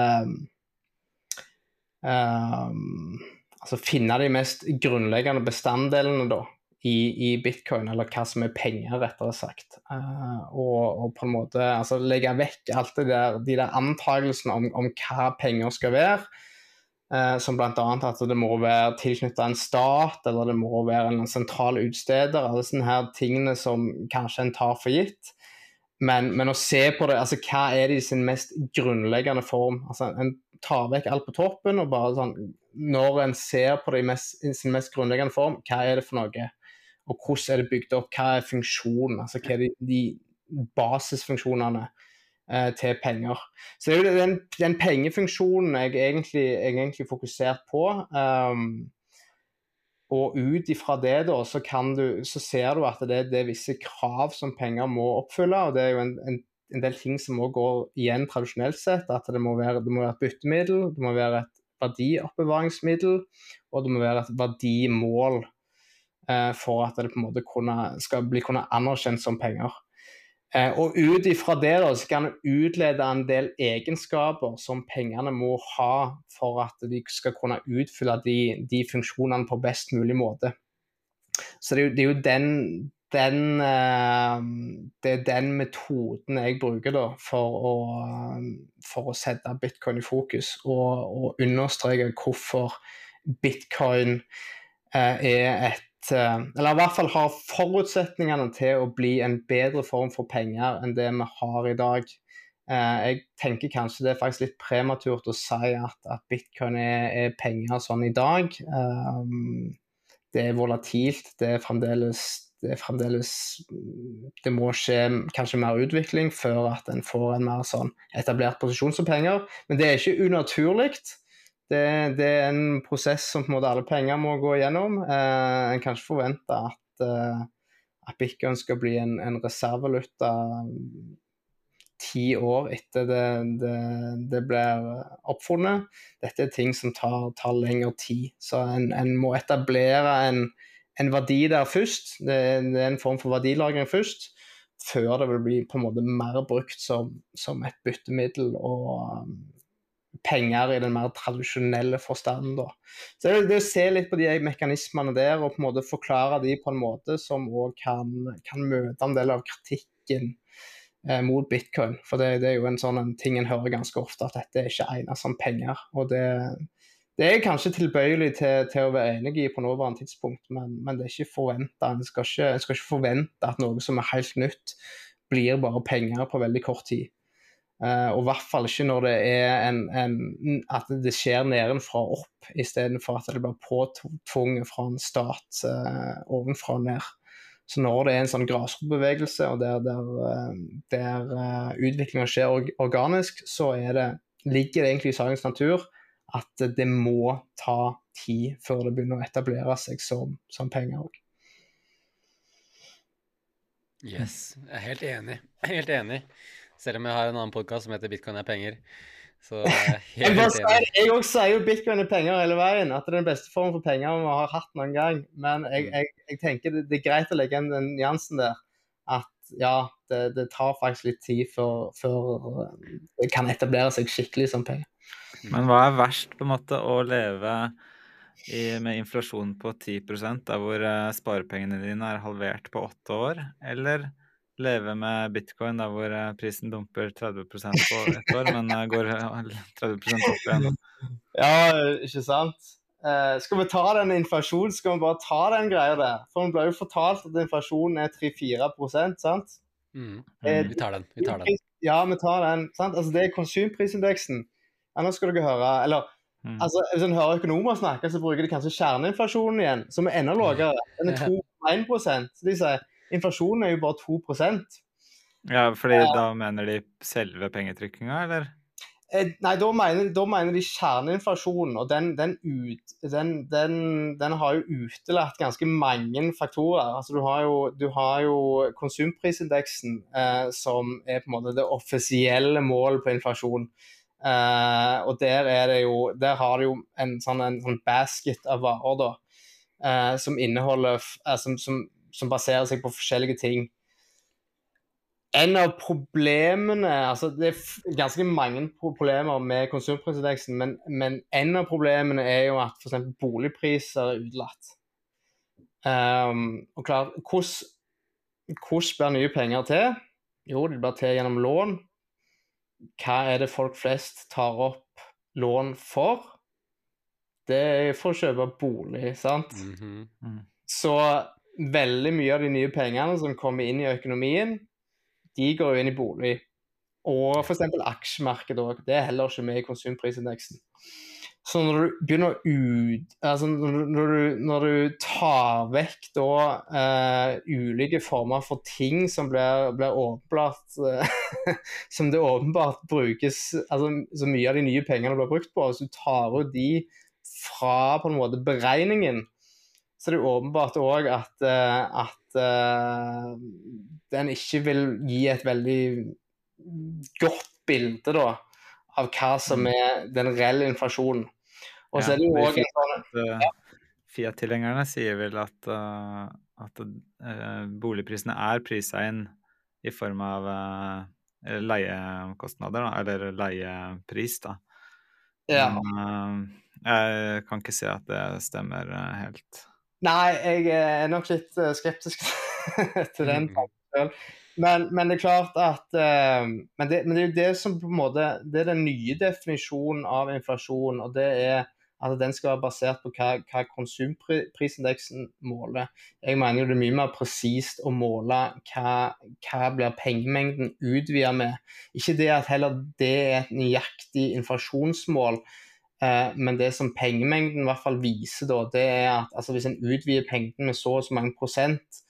altså finne de mest grunnleggende bestanddelene, da i, i, bitcoin, eller hva som er penger, rettere sagt. Uh, og, og, på en måte altså, legge vekk alt det der, de der antakelsene om, om, hva penger skal være. Uh, som bl.a. at det må være tilknyttet en stat, eller det må være en sentral utsteder. Alle sånne her tingene som kanskje en tar for gitt. Men, men, å se på det, altså hva er det i sin mest grunnleggende form? Altså En tar vekk alt på toppen, og bare sånn Når en ser på det i, mest, i sin mest grunnleggende form, hva er det for noe? Og hvordan er det bygd opp, hva er funksjonen, altså hva er de, de basisfunksjonene eh, til penger. Så det er jo den, den pengefunksjonen jeg egentlig, jeg egentlig fokusert på. Um, og ut ifra det da, så, du, så, ser du at det, det, er visse krav som penger må oppfylle. og Det er jo en, en, en del ting som òg går igjen tradisjonelt sett. At det må være, det må være et byttemiddel, det må være et verdioppbevaringsmiddel, og det må være et verdimål for at det på en måte kunne, skal bli kunne anerkjent som penger. Eh, og ut ifra det da, så kan du utlede en del egenskaper som pengene må ha for at de skal kunne utfylle de, de funksjonene på best mulig måte. Så det er jo, det er jo den, den, eh, det er den metoden jeg bruker da, for, å, for å sette bitcoin i fokus, og, og understreke hvorfor bitcoin er et Eh, eller i hvert fall har forutsetningene til å bli en bedre form for penger enn det vi har i dag. Eh, jeg tenker kanskje det er faktisk litt prematurt å si at, at bitcoin er, er, penger sånn i dag. Um, det er volatilt. Det er fremdeles det er fremdeles Det må skje kanskje mer utvikling før at en får en mer sånn etablert posisjon som penger. Men det er ikke unaturlig. Det, det, er en prosess som på en måte alle penger må gå gjennom. Eh, en kan ikke forvente at, eh, at bitcoin skal bli en, en reservevaluta mm, ti år etter det, det, det, blir oppfunnet. Dette er ting som tar, tar lengre tid. Så en, en må etablere en, en, verdi der først. Det, det, er en form for verdilagring først. Før det vil bli på en måte mer brukt som, som et byttemiddel og penger i den mer tradisjonelle forstanden. Da. Så det, det å se litt på de mekanismene der og på en måte forklare de på en måte som òg kan, kan, møte en del av kritikken eh, mot bitcoin. For det, det, er jo en sånn en ting en hører ganske ofte, at dette er ikke egnet som penger. Og det, det er kanskje tilbøyelig til, til, å være enig i på nåværende tidspunkt, men, men det er ikke forventa. En, en, skal ikke forvente at noe som er helt nytt, blir bare penger på veldig kort tid. Uh, og i hvert fall ikke når det er en, en, at det skjer nedenfra og opp, istedenfor at det blir påtvunget fra en stat uh, ovenfra og ned. Så når det er en sånn grasrotbevegelse, og der, der, uh, der utviklinga skjer organisk, så det, ligger det egentlig i sakens natur at det må ta tid før det begynner å etablere seg som, som penger òg. Yes, jeg er helt enig. Helt enig. Selv om jeg har en annen podkast som heter 'Bitcoin er penger'. Så jeg Jeg òg sier jo bitcoin er penger hele veien. At det er den beste formen for penger vi har hatt noen gang. Men jeg, mm. jeg, jeg tenker det, det, er greit å legge inn den nyansen der. At ja, det, det tar faktisk litt tid før, før, det kan etablere seg skikkelig som penger. Men hva er verst, på en måte, å leve i, med inflasjon på 10 der hvor uh, sparepengene dine er halvert på åtte år, eller leve med bitcoin der hvor eh, prisen dumper 30% på ett år, men eh, går 30% opp igjen Ja, ikke sant? Eh, skal vi ta den inflasjonen, skal vi bare ta den greia der? For vi ble jo fortalt at inflasjonen er 3-4 sant? Mm. Eh, Vi tar den. Vi tar den. Ja, vi tar den. sant? Altså, Det er konsumprisindeksen. Ja, nå skal dere høre. Eller Mm. altså, hvis en hører økonomer snakke, så bruker de kanskje kjerneinflasjonen igjen, som er enda lavere. Den er 2,1% Så de sier inflasjonen er jo bare 2% Ja, fordi da mener de selve pengetrykkinga, eller? Eh, Nei, da mener, da mener de kjerneinflasjonen, og den, den, ut, den, den, den har jo utelatt ganske mange faktorer. Altså, du, har jo, du har jo konsumprisindeksen, eh, som er på en måte det offisielle målet på inflasjon. Eh, og der, er det jo, der har du jo en sånn, en sånn basket av varer da, eh, som inneholder eh, som, som, som baserer seg på forskjellige ting. En av problemene altså Det er ganske mange problemer med konsumprisindeksen, men, men en av problemene er jo at f.eks. boligpriser er utelatt. Um, og klart, hvordan, hvordan blir nye penger til? Jo, det blir til gjennom lån. Hva er det folk flest tar opp lån for? Det er for å kjøpe bolig, sant? Mhm. Så veldig mye av de nye pengene som kommer inn i økonomien, de går jo inn i bolig. Og f.eks. aksjemarkedet òg. Det er heller ikke med i konsumprisindeksen. Så når du begynner å ut... Altså når, du- når, du, tar vekk da uh, ulike former for ting som blir, blir åpenbart uh, Som det åpenbart brukes Altså så mye av de nye pengene blir brukt på, hvis du tar ut de fra på en måte beregningen, så det er åpenbart òg at, eh, at uh, den ikke vil gi et veldig godt bilde da, av hva som er den reelle inflasjonen. Og så Ja, er det jo òg sånn eh, Fiat-tilhengerne sier vel at, uh, at uh, boligprisene er prisa inn i form av leiekostnader, da, eller leiepris, da. ja. Men jeg kan ikke si at det stemmer helt. Nei, jeg er nok litt eh, skeptisk til den Mhm. tanken. Men, men det er klart at eh, men, det, men det er jo det som på en måte Det er den nye definisjonen av inflasjon, og det er at den skal være basert på hva, hva konsumprisindeksen måler. Jeg mener jo det er mye mer presist å måle hva, hva blir pengemengden utvidet med. Ikke det at heller det er et nøyaktig inflasjonsmål, Eh, men det som pengemengden i hvert fall viser, da, det er at altså, hvis en utvider pengene med så og så mange prosent,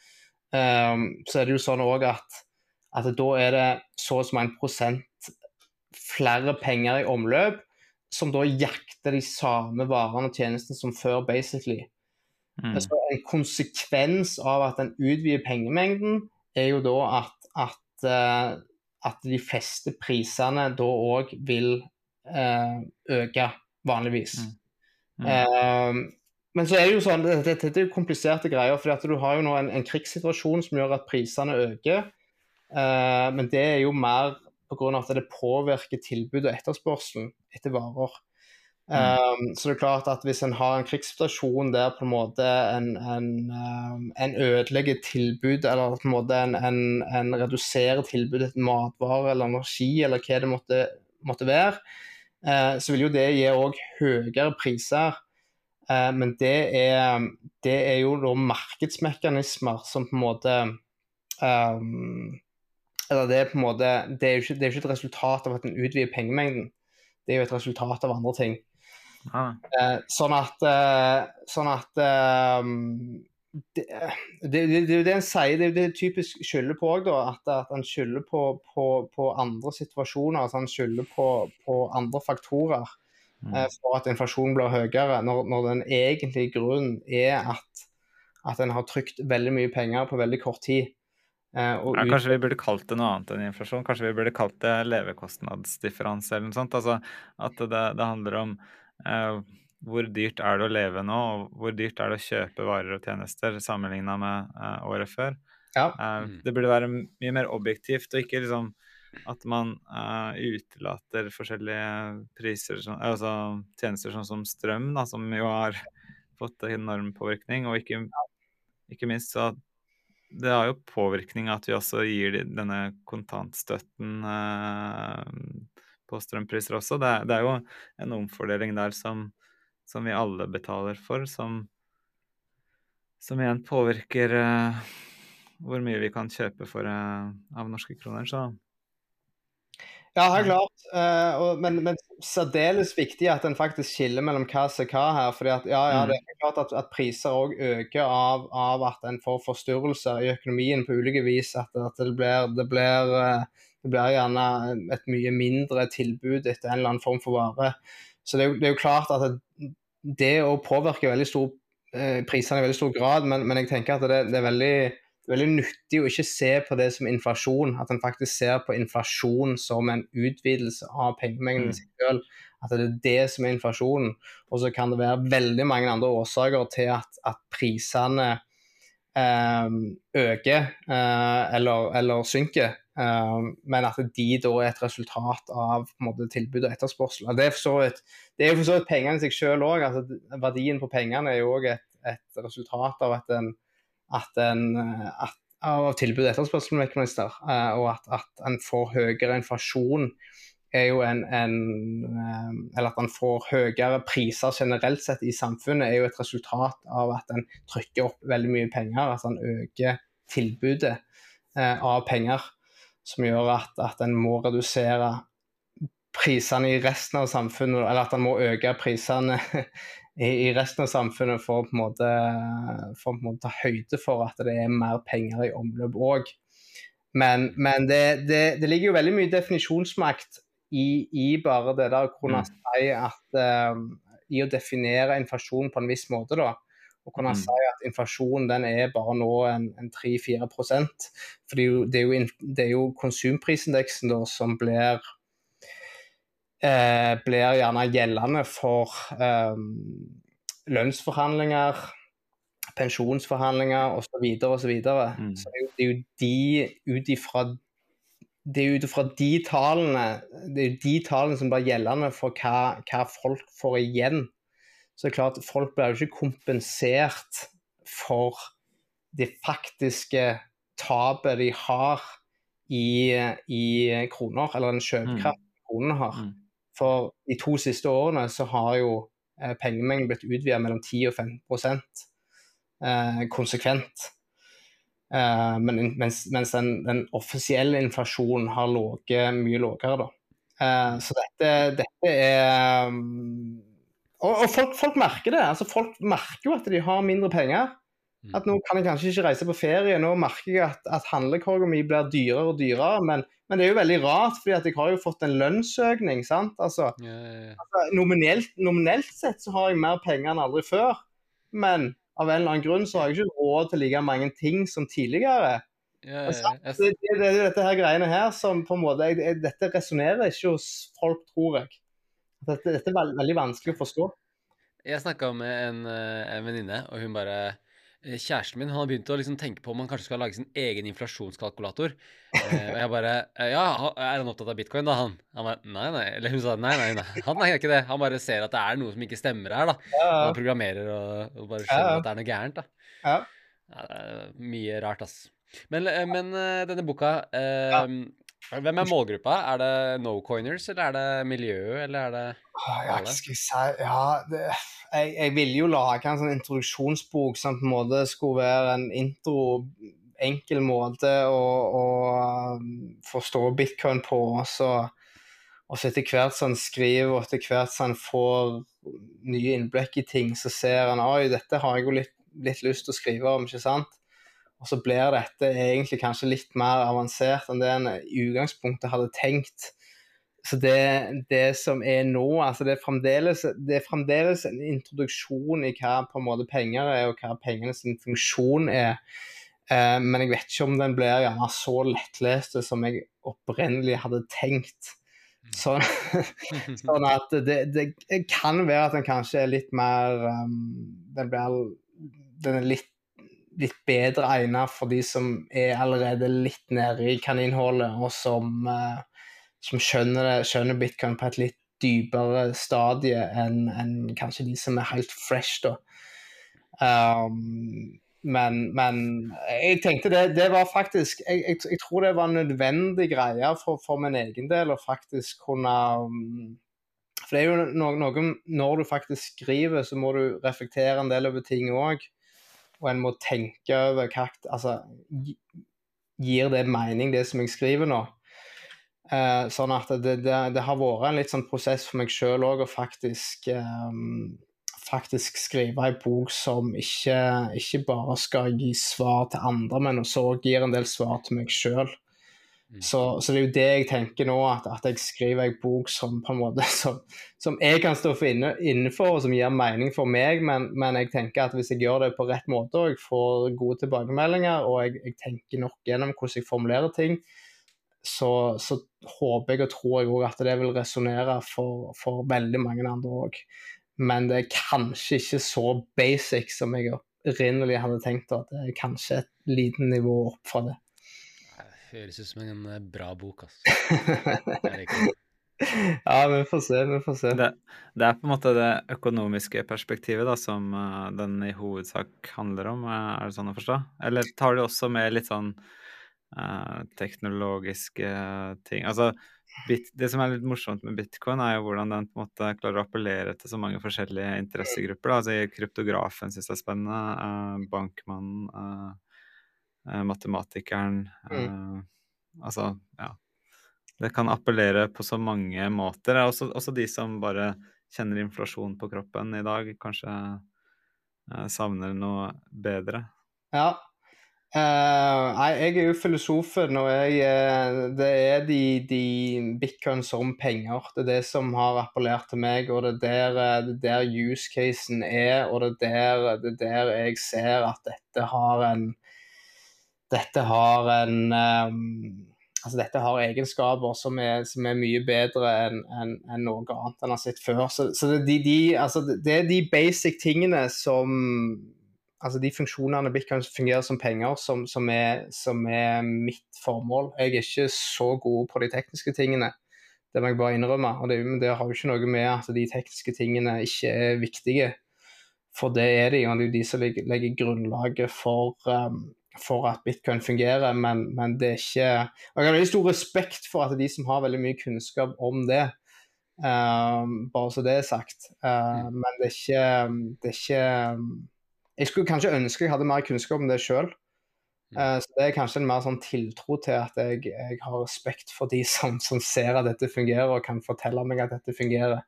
eh, så er det jo sånn òg at, at da er det så og så mange prosent flere penger i omløp, som da jakter de samme varene og tjenestene som før, basically. Mm. Altså, en konsekvens av at en utvider pengemengden, er jo da at, at, eh, at de fleste prisene da òg vil eh, øke, vanligvis. Mm. Mm. Eh, men så er det jo sånn, dette, dette er jo kompliserte greier, for du har jo nå en, en krigssituasjon som gjør at prisene øker. Eh, men det er jo mer pga. at det påvirker tilbud og etterspørselen etter varer. Um, så det er klart at hvis en har en krigssituasjon der på en måte en, en, um, en ødelegger tilbud, eller på en måte en, en, en reduserer tilbudet til matvarer eller energi, eller hva det måtte, måtte være, så vil jo det gi òg høyere priser. Eh, men det er, det er jo da markedsmekanismer som på en måte um, Eller det er på en måte Det er jo ikke, det er ikke et resultat av at en utvider pengemengden. Det er jo et resultat av andre ting. Ah. Eh, sånn at, eh, sånn at eh, det, det, det, det er en sier, det er typisk skylder på òg, at, at han skylder på, på, på andre situasjoner. altså Han skylder på, på andre faktorer Mm. eh, for at inflasjonen blir høyere, når, når den egentlige grunnen er at, at en har trykt veldig mye penger på veldig kort tid. Eh, Ja, kanskje vi burde kalt det noe annet enn inflasjon? Kanskje vi burde kalt det levekostnadsdifferanse eller noe sånt? Altså at det, det handler om eh, hvor dyrt er det å leve nå, og hvor dyrt er det å kjøpe varer og tjenester sammenligna med uh, året før. Ja. Eh, Mm. det burde være mye mer objektivt, og ikke liksom at man uh, utelater forskjellige priser, sånn- altså tjenester sånn som strøm, da, som jo har fått enorm påvirkning, og ikke, ikke minst så det har jo påvirkning at vi også gir de- denne kontantstøtten eh, på strømpriser også. Det er, det er jo en omfordeling der som, som vi alle betaler for, som, som igjen påvirker uh, hvor mye vi kan kjøpe for uh, av norske kroner. Så ja, helt klart. Uh, og, men, men særdeles viktig at en faktisk skiller mellom hva som er hva her. fordi at, ja, ja, mm. Det er klart at, at priser òg øker av, av, at en får forstyrrelser i økonomien på ulike vis. At, at det, blir, det, blir, det, blir, gjerne et mye mindre tilbud etter en eller annen form for vare. Så det er jo, det er jo klart at det, å påvirke veldig stor, eh, prisene i veldig stor grad, men, men jeg tenker at det, det er veldig veldig nyttig å ikke se på det som inflasjon, at en faktisk ser på inflasjon som en utvidelse av pengemengden mm. selv. At det er det som er inflasjonen. Og så kan det være veldig mange andre årsaker til at, at prisene øker eh, eller, eller, synker. Eh, men at de da er et resultat av måte, tilbud og etterspørsel. Det er, for er jo for så vidt pengene i seg selv òg. Altså, verdien på pengene er jo òg et, et resultat av at en at en at, av tilbud og etterspørselsmekanismer, eh, og at, at en får høyere inflasjon er jo en, en, eh, Eller at en får høyere priser generelt sett i samfunnet, er jo et resultat av at en trykker opp veldig mye penger. At en øker tilbudet eh, av penger, som gjør at, at en må redusere prisene i resten av samfunnet, eller at en må øke prisene i, resten av samfunnet for å på en måte, for å ta høyde for at det er mer penger i omløp òg. Men, men det, det, det, ligger jo veldig mye definisjonsmakt i, i bare det der å kunne mm. si at uh, I å definere inflasjon på en viss måte, da. Og kunne mm. si at inflasjon den er bare nå en, en 3-4 For det er, jo, det, er jo, det er jo konsumprisindeksen da som blir eh, blir gjerne gjeldende for eh, lønnsforhandlinger, pensjonsforhandlinger osv. osv. Så, mm. så det er jo de ut ifra det er ut ifra de tallene det er de tallene som blir gjeldende for hva, hva, folk får igjen. Så det er klart folk blir jo ikke kompensert for det faktiske tapet de har i, i kroner, eller den kjøpekraften mm. kronene har. Mm. For de to siste årene så har jo eh, pengemengden blitt utvidet mellom 10 og 15 eh, konsekvent. Eh, men, mens, mens den, den, offisielle inflasjonen har ligget mye lavere, da. Eh, så dette, dette er um, Og, og folk, folk, merker det. altså Folk merker jo at de har mindre penger. Mm. At nå kan jeg kanskje ikke reise på ferie, nå merker jeg at, at handlekorga mi blir dyrere og dyrere. Men, men, det er jo veldig rart, fordi at jeg har jo fått en lønnsøkning. sant? Altså, ja, ja, ja. altså nominelt, nominelt, sett så har jeg mer penger enn aldri før. Men av en eller annen grunn så har jeg ikke råd til like mange ting som tidligere. Altså, det, det, det, er dette her greiene her som på en måte, jeg, Dette resonnerer ikke hos folk, tror jeg. Dette, dette er veldig vanskelig å forstå. Jeg snakka med en, eh, en venninne, og hun bare kjæresten min han har begynt å liksom tenke på om han kanskje skal lage sin egen inflasjonskalkulator. Eh, og jeg bare eh, Ja, er han opptatt av bitcoin, da, han? Han bare Nei, nei. Eller hun sa nei, nei, nei. Han er ikke det. Han bare ser at det er noe som ikke stemmer her, da. Ja. Han programmerer og, og bare skjønner ja. at det er noe gærent, da. Ja. ja mye rart, ass. Men, eh, men denne boka eh, hvem er målgruppa? Er det no-coiners, eller er det miljøet, eller er det alle? Ja, si Ja, det, jeg, jeg ville jo lage en sånn introduksjonsbok som på en måte skulle være en intro, enkel måte å, å um, forstå bitcoin på. Også, og så etter hvert som han skriver, og etter hvert som han får nye innblikk i ting, så ser han oi, dette har jeg jo litt, litt lyst til å skrive om, ikke sant? Og så blir dette egentlig kanskje litt mer avansert enn det en i utgangspunktet hadde tenkt. Så det, det som er nå, altså det er, det er fremdeles en introduksjon i hva på en måte penger er, og hva pengenes funksjon er. Eh, men jeg vet ikke om den blir gjerne så lettlest som jeg opprinnelig hadde tenkt. Så, sånn at det, det, kan være at den kanskje er litt mer um, den, blir, den er litt litt bedre egnet for de som er allerede litt nede i kaninhullet, og som, uh, som skjønner, det, skjønner, bitcoin på et litt dypere stadie enn en kanskje de som er helt fresh, da. Um, men, men jeg tenkte det, det var faktisk jeg, jeg, jeg, tror det var en nødvendig greie for, for min egen del å faktisk kunne um, For det er jo noe, noe Når du faktisk skriver, så må du reflektere en del over ting òg. Og en må tenke over hva Altså Gir det mening, det som jeg skriver nå? Eh, sånn at det, det, det, har vært en litt sånn prosess for meg sjøl òg å faktisk eh, faktisk skrive en bok som ikke, ikke, bare skal gi svar til andre, men også gir en del svar til meg sjøl. Mm. Så, så, det er jo det jeg tenker nå, at, at jeg skriver en bok som på en måte som, som jeg kan stå for inne, innenfor, og som gir mening for meg. Men, men, jeg tenker at hvis jeg gjør det på rett måte og jeg får gode tilbakemeldinger, og jeg, jeg tenker nok gjennom hvordan jeg formulerer ting, så, så håper jeg og tror jeg òg at det vil resonnere for, for veldig mange andre òg men det er kanskje ikke så basic som jeg opprinnelig hadde tenkt. at Det er kanskje et liten nivå opp fra det. Det høres ut som en eh, bra bok, altså. ja, vi får se. Vi får se. Det, det, er på en måte det økonomiske perspektivet da, som uh, den i hovedsak handler om, uh, er det sånn å forstå? Eller tar du også med litt sånn uh, teknologiske ting? Altså, Bit, det som er litt morsomt med bitcoin, er jo hvordan den på en måte klarer å appellere til så mange forskjellige interessegrupper. Da. Altså, kryptografen syns jeg er spennende. Uh, bankmannen, matematikeren mm. Altså, ja. Det kan appellere på så mange måter. Også, også de som bare kjenner inflasjon på kroppen i dag, kanskje savner noe bedre. Ja, Uh, nei, jeg er jo filosofen, og jeg, uh, det er de, de bitcoin som penger. Det er det som har appellert til meg, og det er der, det der use casen er. Og det er, der, det er der jeg ser at dette har en Dette har en um, Altså dette har egenskaper som er, som er mye bedre enn en, en noe annet en har sett før. Så, så det, de, de, altså det er de basic tingene som altså de funksjonene Bitcoin fungerer som penger, som, som, er, som, er, mitt formål. Jeg er ikke så god på de tekniske tingene. Det må jeg bare innrømme. Og det, det har jo ikke noe med at de tekniske tingene ikke er viktige. For det er de, og det er jo de som legger, legger grunnlaget for, um, for, at bitcoin fungerer. Men, men, det er ikke Og jeg har veldig stor respekt for at de som har veldig mye kunnskap om det, um, bare så det er sagt. Uh, men det er ikke, det er ikke jeg skulle kanskje ønske jeg hadde mer kunnskap om det sjøl. Uh, mm. eh, så det er kanskje en mer sånn tiltro til at jeg, jeg har respekt for de som, som, ser at dette fungerer, og kan fortelle meg at dette fungerer.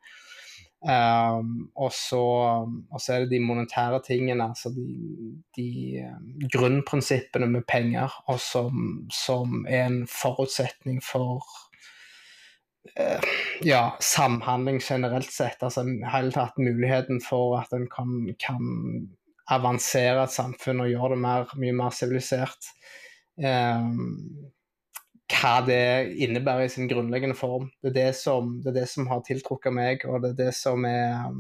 Um, og, så, og, så, er det de monetære tingene, altså de, de um, grunnprinsippene med penger, og som, som er en forutsetning for uh, ja, samhandling generelt sett. Altså hele tatt muligheten for at en kan, kan avansere et samfunn og gjøre det mer, mye mer sivilisert. Um, hva det innebærer i sin grunnleggende form. Det er det som, det er det som har tiltrukket meg, og det er det som er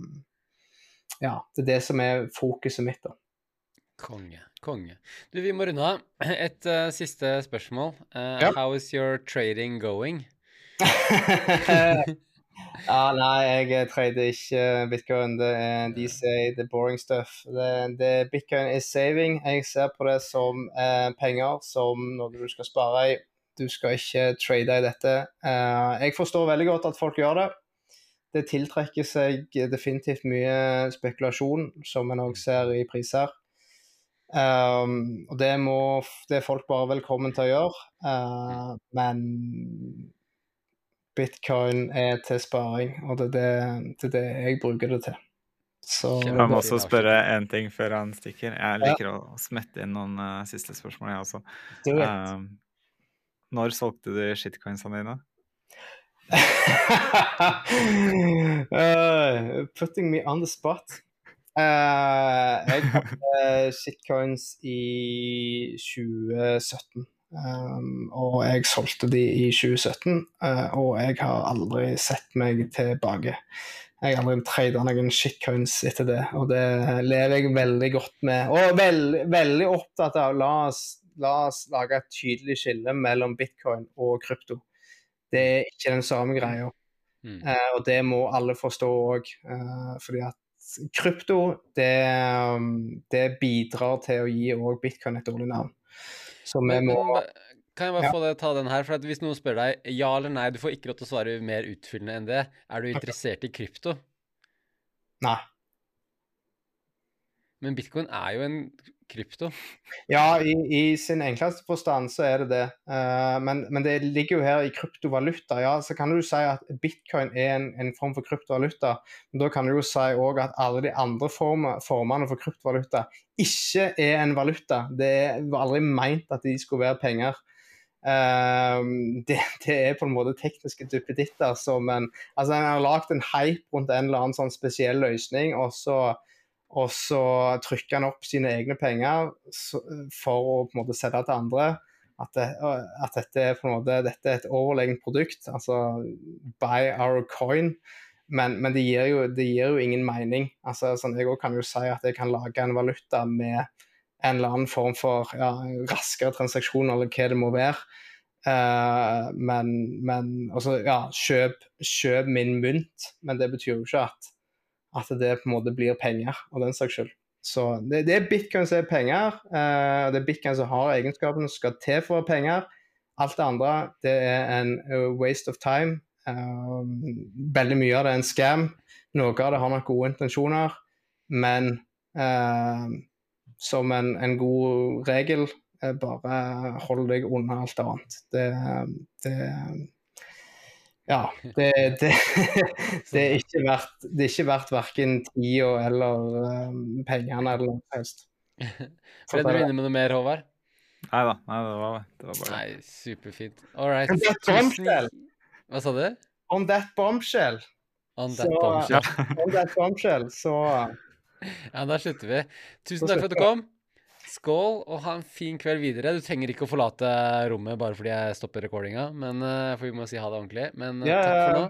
Ja, det er det som er fokuset mitt. da. Konge. Konge. Du, vi må runde av. Et uh, siste spørsmål. Uh, ja. How is your trading going? Ja, nei, jeg trader ikke bitcoin. Det er sier the boring stuff. Det, det, bitcoin is saving. Jeg ser på det som uh, penger, som noe du skal spare i. Du skal ikke trade i dette. Eh, jeg forstår veldig godt at folk gjør det. Det tiltrekker seg definitivt mye spekulasjon, som en òg ser i priser. Um, og det må det er folk bare velkommen til å gjøre. Uh, men bitcoin er til sparing, og det er det, det, er det jeg bruker det til. Så, jeg må også spørre én ting før han stikker. Jeg liker ja. å smette inn noen uh, siste spørsmål, jeg også. Uh, når solgte du shitcoinsene dine? uh, putting me on the spot. Uh, jeg hadde shitcoins i 2017. Um, og jeg solgte de i 2017, uh, eh, og jeg har aldri sett meg tilbake. Jeg har aldri tradet noen shitcoins etter det, og det lever jeg veldig godt med. Og veld, veldig opptatt av la oss, la oss lage et tydelig skille mellom bitcoin og krypto. Det er ikke den samme greia. Mm. Uh, og det må alle forstå òg, uh, fordi at krypto det, um, det bidrar til å gi òg bitcoin et dårlig navn. Så vi må kan jeg bare Ja. få deg ta den her? For hvis noen spør deg ja eller nei, du får ikke lov til å svare mer utfyllende enn det. Er du interessert i krypto? Nei. Men bitcoin er jo en krypto. Ja, i, i sin enkleste forstand så er det det. Uh, men, men det ligger jo her i kryptovaluta. Ja, så kan du si at bitcoin er en, en form for kryptovaluta. Men da kan du jo si òg at alle de andre former, formene for kryptovaluta ikke er en valuta. Det var aldri meint at de skulle være penger. Eh, det, det er på en måte tekniske duppeditter som en Altså, en har lagd en hype rundt en eller annen sånn spesiell løsning, og så og så trykker han opp sine egne penger for å på en måte selge til andre. At, det, at dette, er på en måte, dette er et overlegent produkt. Altså buy our coin. Men, men det, gir jo, det gir jo ingen mening. Altså, sånn, jeg også kan jo si at jeg kan lage en valuta med en eller annen form for ja, raskere transaksjon, eller hva det må være. Uh, men, men altså, ja, kjøp, kjøp min mynt. Men det betyr jo ikke at at det på en måte blir penger av den saks skyld. Så det, det er bitcoin som er penger. uh, det er bitcoin som har egenskapene som skal til for penger. Alt det andre det er en uh, waste of time. Uh, veldig mye av det er en scam. Noe av det har nok gode intensjoner, men uh, som en, en god regel, eh, bare hold deg unna alt annet. Det, det ja, det, det, det, er ikke verdt, det er ikke verdt verken tida eller um, pengene eller noe helst. Ble du inne med noe mer, Håvard? Nei da. Nei, det var, det var bare Nei, superfint. All right. On that bombshell. Hva sa du? On that bombshell, On that Så- bombshell. on that bombshell, så Ja, da slutter vi. Tusen takk for at du kom. Skål, og ha en fin kveld videre. Du trenger ikke å forlate rommet bare fordi jeg stopper recordinga, men eh, for vi må si ha det ordentlig. Men eh, Ja, takk for nå.